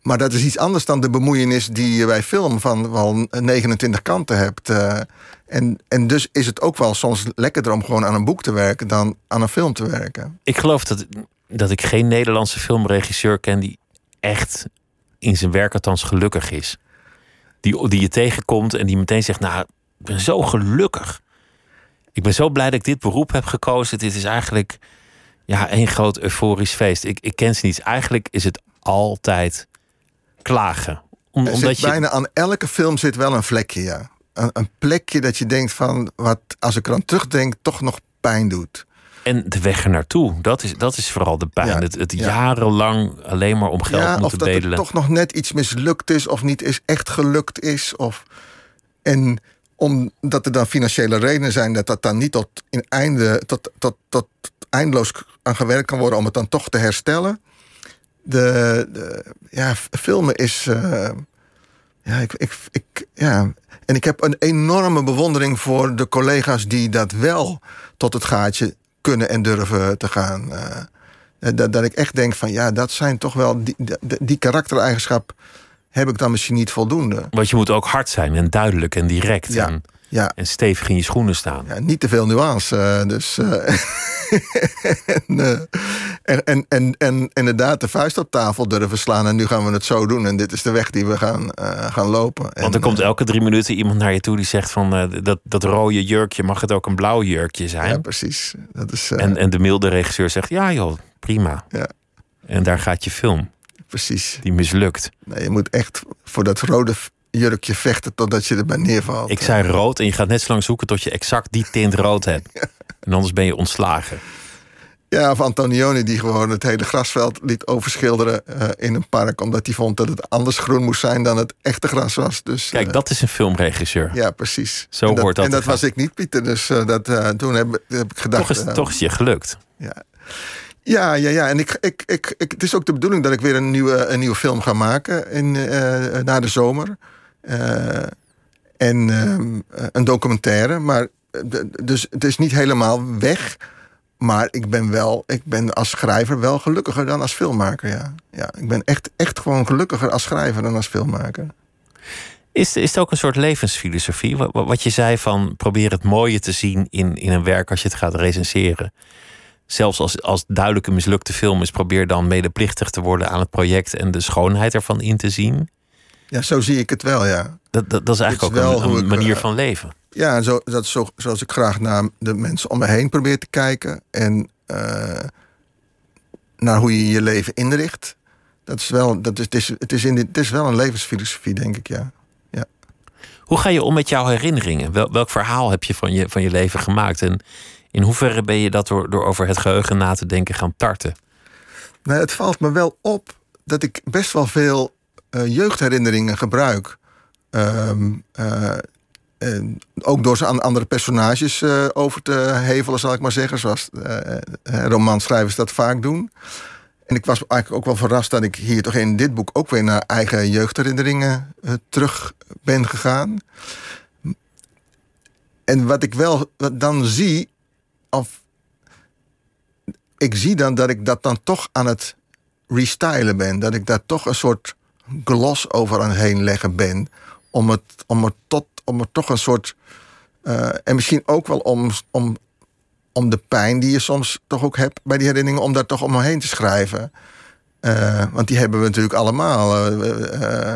Maar dat is iets anders dan de bemoeienis die je bij film van wel 29 kanten hebt. en, en dus is het ook wel soms lekkerder om gewoon aan een boek te werken dan aan een film te werken. Ik geloof dat, dat ik geen Nederlandse filmregisseur ken die echt in zijn werk althans gelukkig is. Die, die je tegenkomt en die meteen zegt: Nou, ik ben zo gelukkig. Ik ben zo blij dat ik dit beroep heb gekozen. Dit is eigenlijk ja, één groot euforisch feest. Ik, ik ken ze niet. Eigenlijk is het altijd klagen. Om, omdat zit je, bijna aan elke film zit wel een vlekje, ja. Een, een plekje dat je denkt van, wat als ik er aan terugdenk, toch nog pijn doet. En de weg er naartoe, dat is, dat is vooral de pijn. Ja, Het, het ja. jarenlang alleen maar om geld ja, of moeten dat bedelen. er toch nog net iets mislukt is, of niet is echt gelukt is. Of, en omdat er dan financiële redenen zijn dat dat dan niet tot, in einde, tot, tot, tot eindeloos aan gewerkt kan worden om het dan toch te herstellen. De, de ja, filmen is. eh, ja, ik, ik, ik, ja. En ik heb een enorme bewondering voor de collega's die dat wel tot het gaatje kunnen en durven te gaan. eh. Eh, dat, dat ik echt denk van ja, dat zijn toch wel die, die karaktereigenschap heb ik dan misschien niet voldoende. Want je moet ook hard zijn en duidelijk en direct. Ja. En, Ja, en stevig in je schoenen staan. ja niet te veel nuance. eh, dus, eh, en, eh, en, en, en, en inderdaad de vuist op tafel durven slaan. En nu gaan we het zo doen. En dit is de weg die we gaan, gaan lopen. Want En, er komt elke drie minuten iemand naar je toe die zegt van dat, dat rode jurkje, mag het ook een blauw jurkje zijn? Ja, precies. Dat is, en, en de milde regisseur zegt ja joh, prima. Ja. En daar gaat je film, precies. die mislukt. Nee, je moet echt voor dat rode jurkje vechten totdat je erbij neervalt. Ik zei rood en je gaat net zo lang zoeken tot je exact die tint rood hebt. En anders ben je ontslagen. Ja, of Antonioni die gewoon het hele grasveld liet overschilderen eh, in een park. Omdat hij vond dat het anders groen moest zijn dan het echte gras was. Dus, Kijk, eh, dat is een filmregisseur. Ja, precies. Zo en dat, hoort dat En dat gaan. was ik niet, Pieter. Dus eh, dat, toen heb, heb ik gedacht... Toch is, toch is je gelukt. ja. Ja, ja, ja. En ik, ik, ik, ik, het is ook de bedoeling dat ik weer een nieuwe, een nieuwe film ga maken in, eh, na de zomer. Eh, en ehm, een documentaire. Maar, eh, dus het is niet helemaal weg. Maar ik ben wel, ik ben als schrijver wel gelukkiger dan als filmmaker. Ja, ja ik ben echt, echt gewoon gelukkiger als schrijver dan als filmmaker. Is, is het ook een soort levensfilosofie? Wat, wat je zei van probeer het mooie te zien in, in een werk als je het gaat recenseren. Zelfs als, als het duidelijk een mislukte film is, probeer dan medeplichtig te worden aan het project en de schoonheid ervan in te zien. Ja, zo zie ik het wel, ja. Dat, dat, dat is eigenlijk is ook wel een, een ik, manier eh, van leven. Ja, zo, dat zo, zoals ik graag naar de mensen om me heen probeer te kijken. En eh, naar hoe je je leven inricht. Dat is wel, dat is, het, is, het, is in dit, het is wel een levensfilosofie, denk ik, ja. Hoe ga je om met jouw herinneringen? Wel, welk verhaal heb je van, je van je leven gemaakt? En in hoeverre ben je dat door, door over het geheugen na te denken gaan tarten? Nou, het valt me wel op dat ik best wel veel eh, jeugdherinneringen gebruik. Ehm, eh, en ook door ze aan andere personages eh, over te hevelen, zal ik maar zeggen. Zoals romanschrijvers dat vaak doen. En ik was eigenlijk ook wel verrast dat ik hier toch in dit boek ook weer naar eigen jeugdherinneringen terug ben gegaan. En wat ik wel dan zie, of ik zie dan dat ik dat dan toch aan het restylen ben. Dat ik daar toch een soort gloss over aan heen leggen ben. Om, het, om, er, tot, om er toch een soort. Uh, en misschien ook wel om, om, om de pijn die je soms toch ook hebt bij die herinneringen, om daar toch omheen te schrijven. Uh, want die hebben we natuurlijk allemaal. Uh,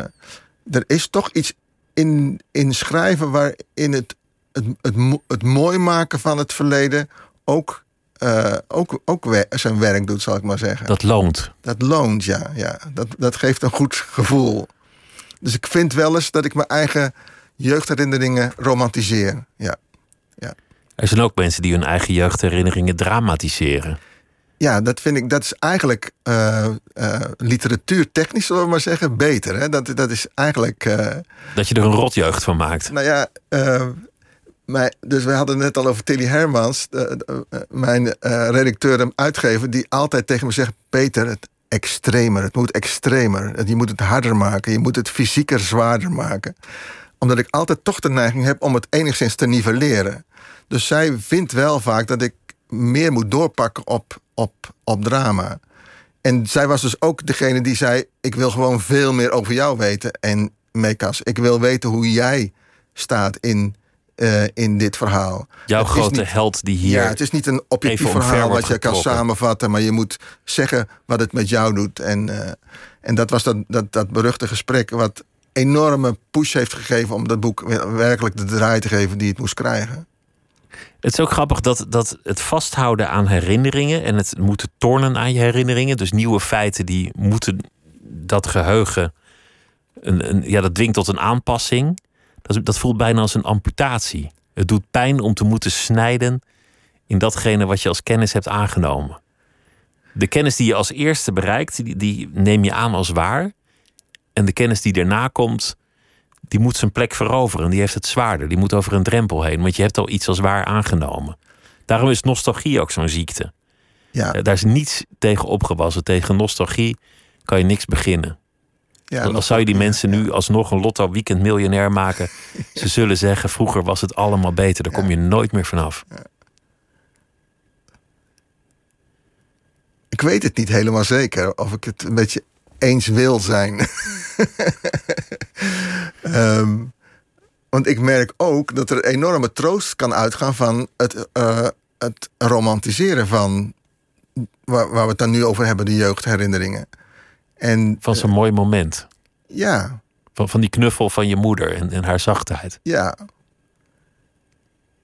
er is toch iets in, in schrijven waarin het, het, het, het mooi maken van het verleden ook uh, ook, ook zijn werk doet, zal ik maar zeggen. Dat loont. Dat loont, ja. ja. Dat, dat geeft een goed gevoel. Dus ik vind wel eens dat ik mijn eigen jeugdherinneringen romantiseer. Ja. ja. Er zijn ook mensen die hun eigen jeugdherinneringen dramatiseren. Ja, dat vind ik, dat is eigenlijk uh, uh, literatuurtechnisch, zullen we maar zeggen, beter. Hè? Dat, dat is eigenlijk. Uh, dat je er een rotjeugd van maakt. Nou ja, dus we hadden het net al over Tilly Hermans, mijn redacteur en uitgever, die altijd tegen me zegt: Peter, het extremer, het moet extremer. Je moet het harder maken, je moet het fysieker zwaarder maken. Omdat ik altijd toch de neiging heb om het enigszins te nivelleren. Dus zij vindt wel vaak dat ik meer moet doorpakken op, op, op drama. En zij was dus ook degene die zei: Ik wil gewoon veel meer over jou weten. En Mekas, ik wil weten hoe jij staat in uh, in dit verhaal. Jouw grote held die hier. Ja, het is niet een objectief verhaal wat je kan samenvatten, maar je moet zeggen wat het met jou doet. En, uh, en dat was dat, dat, dat beruchte gesprek, wat enorme push heeft gegeven om dat boek werkelijk de draai te geven die het moest krijgen. Het is ook grappig dat, dat het vasthouden aan herinneringen en het moeten tornen aan je herinneringen, dus nieuwe feiten die moeten dat geheugen, een, een, ja, dat dwingt tot een aanpassing. Dat, dat voelt bijna als een amputatie. Het doet pijn om te moeten snijden in datgene wat je als kennis hebt aangenomen. De kennis die je als eerste bereikt, die, die neem je aan als waar. En de kennis die daarna komt, die moet zijn plek veroveren. Die heeft het zwaarder. Die moet over een drempel heen. Want je hebt al iets als waar aangenomen. Daarom is nostalgie ook zo'n ziekte. Ja. Daar is niets tegen opgewassen. Tegen nostalgie kan je niks beginnen. Ja, als zou je die mensen nu alsnog een Lotto Weekend miljonair maken. Ze zullen zeggen, vroeger was het allemaal beter. Daar kom je nooit meer vanaf. Ik weet het niet helemaal zeker of ik het een beetje eens wil zijn. um, want ik merk ook dat er enorme troost kan uitgaan van het, uh, het romantiseren van waar, waar, we het dan nu over hebben, de jeugdherinneringen. En, van zo'n uh, mooi moment. Ja. Van, van die knuffel van je moeder en, en haar zachtheid. Ja.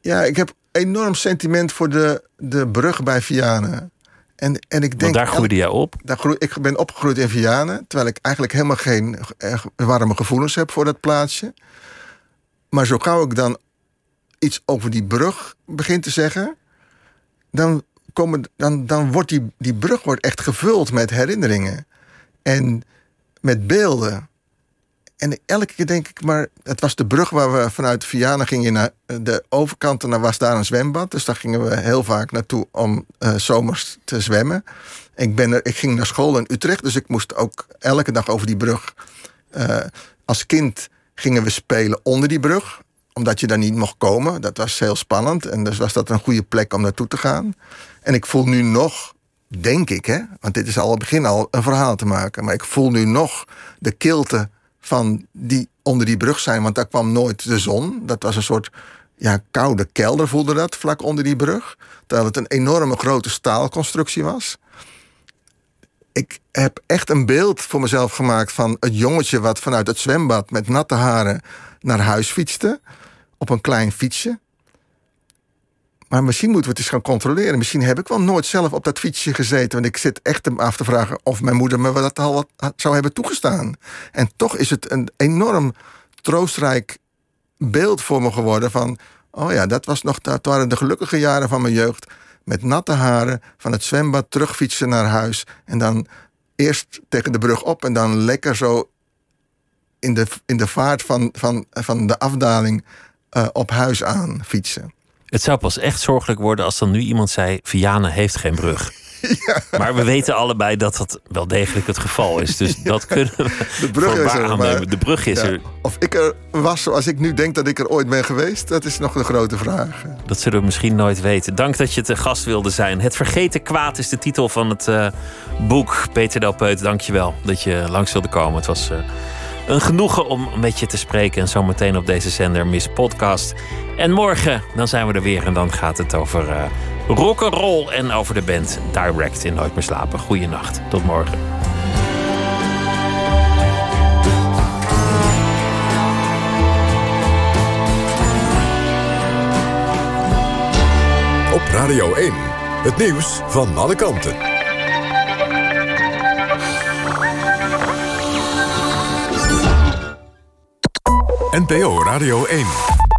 Ja, ik heb enorm sentiment voor de, de brug bij Vianen. En, en ik denk, Want daar groeide jij op? Daar groei, ik ben opgegroeid in Vianen. Terwijl ik eigenlijk helemaal geen warme gevoelens heb voor dat plaatsje. Maar zo gauw ik dan iets over die brug begin te zeggen... dan, komen, dan, dan wordt die, die brug wordt echt gevuld met herinneringen. En met beelden. En elke keer denk ik, maar het was de brug waar we vanuit Vianen gingen naar de overkant. En dan was daar een zwembad. Dus daar gingen we heel vaak naartoe om uh, zomers te zwemmen. Ik, ben er, ik ging naar school in Utrecht, dus ik moest ook elke dag over die brug. Uh, als kind gingen we spelen onder die brug omdat je daar niet mocht komen. Dat was heel spannend. En dus was dat een goede plek om naartoe te gaan. En ik voel nu nog denk ik, hè, want dit is al het begin al een verhaal te maken. Maar ik voel nu nog de kilte van die onder die brug zijn, want daar kwam nooit de zon. Dat was een soort ja, koude kelder, voelde dat, vlak onder die brug. Terwijl het een enorme grote staalconstructie was. Ik heb echt een beeld voor mezelf gemaakt van het jongetje wat vanuit het zwembad met natte haren naar huis fietste. Op een klein fietsje. Maar misschien moeten we het eens gaan controleren. Misschien heb ik wel nooit zelf op dat fietsje gezeten. Want ik zit echt af te vragen of mijn moeder me dat al wat zou hebben toegestaan. En toch is het een enorm troostrijk beeld voor me geworden van... oh ja, dat, was nog, dat waren de gelukkige jaren van mijn jeugd. Met natte haren, van het zwembad terugfietsen naar huis. En dan eerst tegen de brug op en dan lekker zo in de, in de vaart van, van, van de afdaling uh, op huis aan fietsen. Het zou pas echt zorgelijk worden als dan nu iemand zei: Vianen heeft geen brug. Maar we weten allebei dat dat wel degelijk het geval is. Dus dat kunnen we De brug is er. maar- De brug is Ja. er. Of ik er was zoals ik nu denk dat ik er ooit ben geweest, dat is nog een grote vraag. Dat zullen we misschien nooit weten. Dank dat je te gast wilde zijn. Het Vergeten Kwaad is de titel van het eh, boek. Peter Delpeut, dank je wel dat je langs wilde komen. Het was eh, een genoegen om met je te spreken. En zometeen op deze zender Miss Podcast. En morgen, dan zijn we er weer. En dan gaat het over eh rock'n'roll en over de band Direct in Nooit meer slapen. Goeienacht. Tot morgen. Op Radio 1. Het nieuws van alle kanten. NPO Radio 1.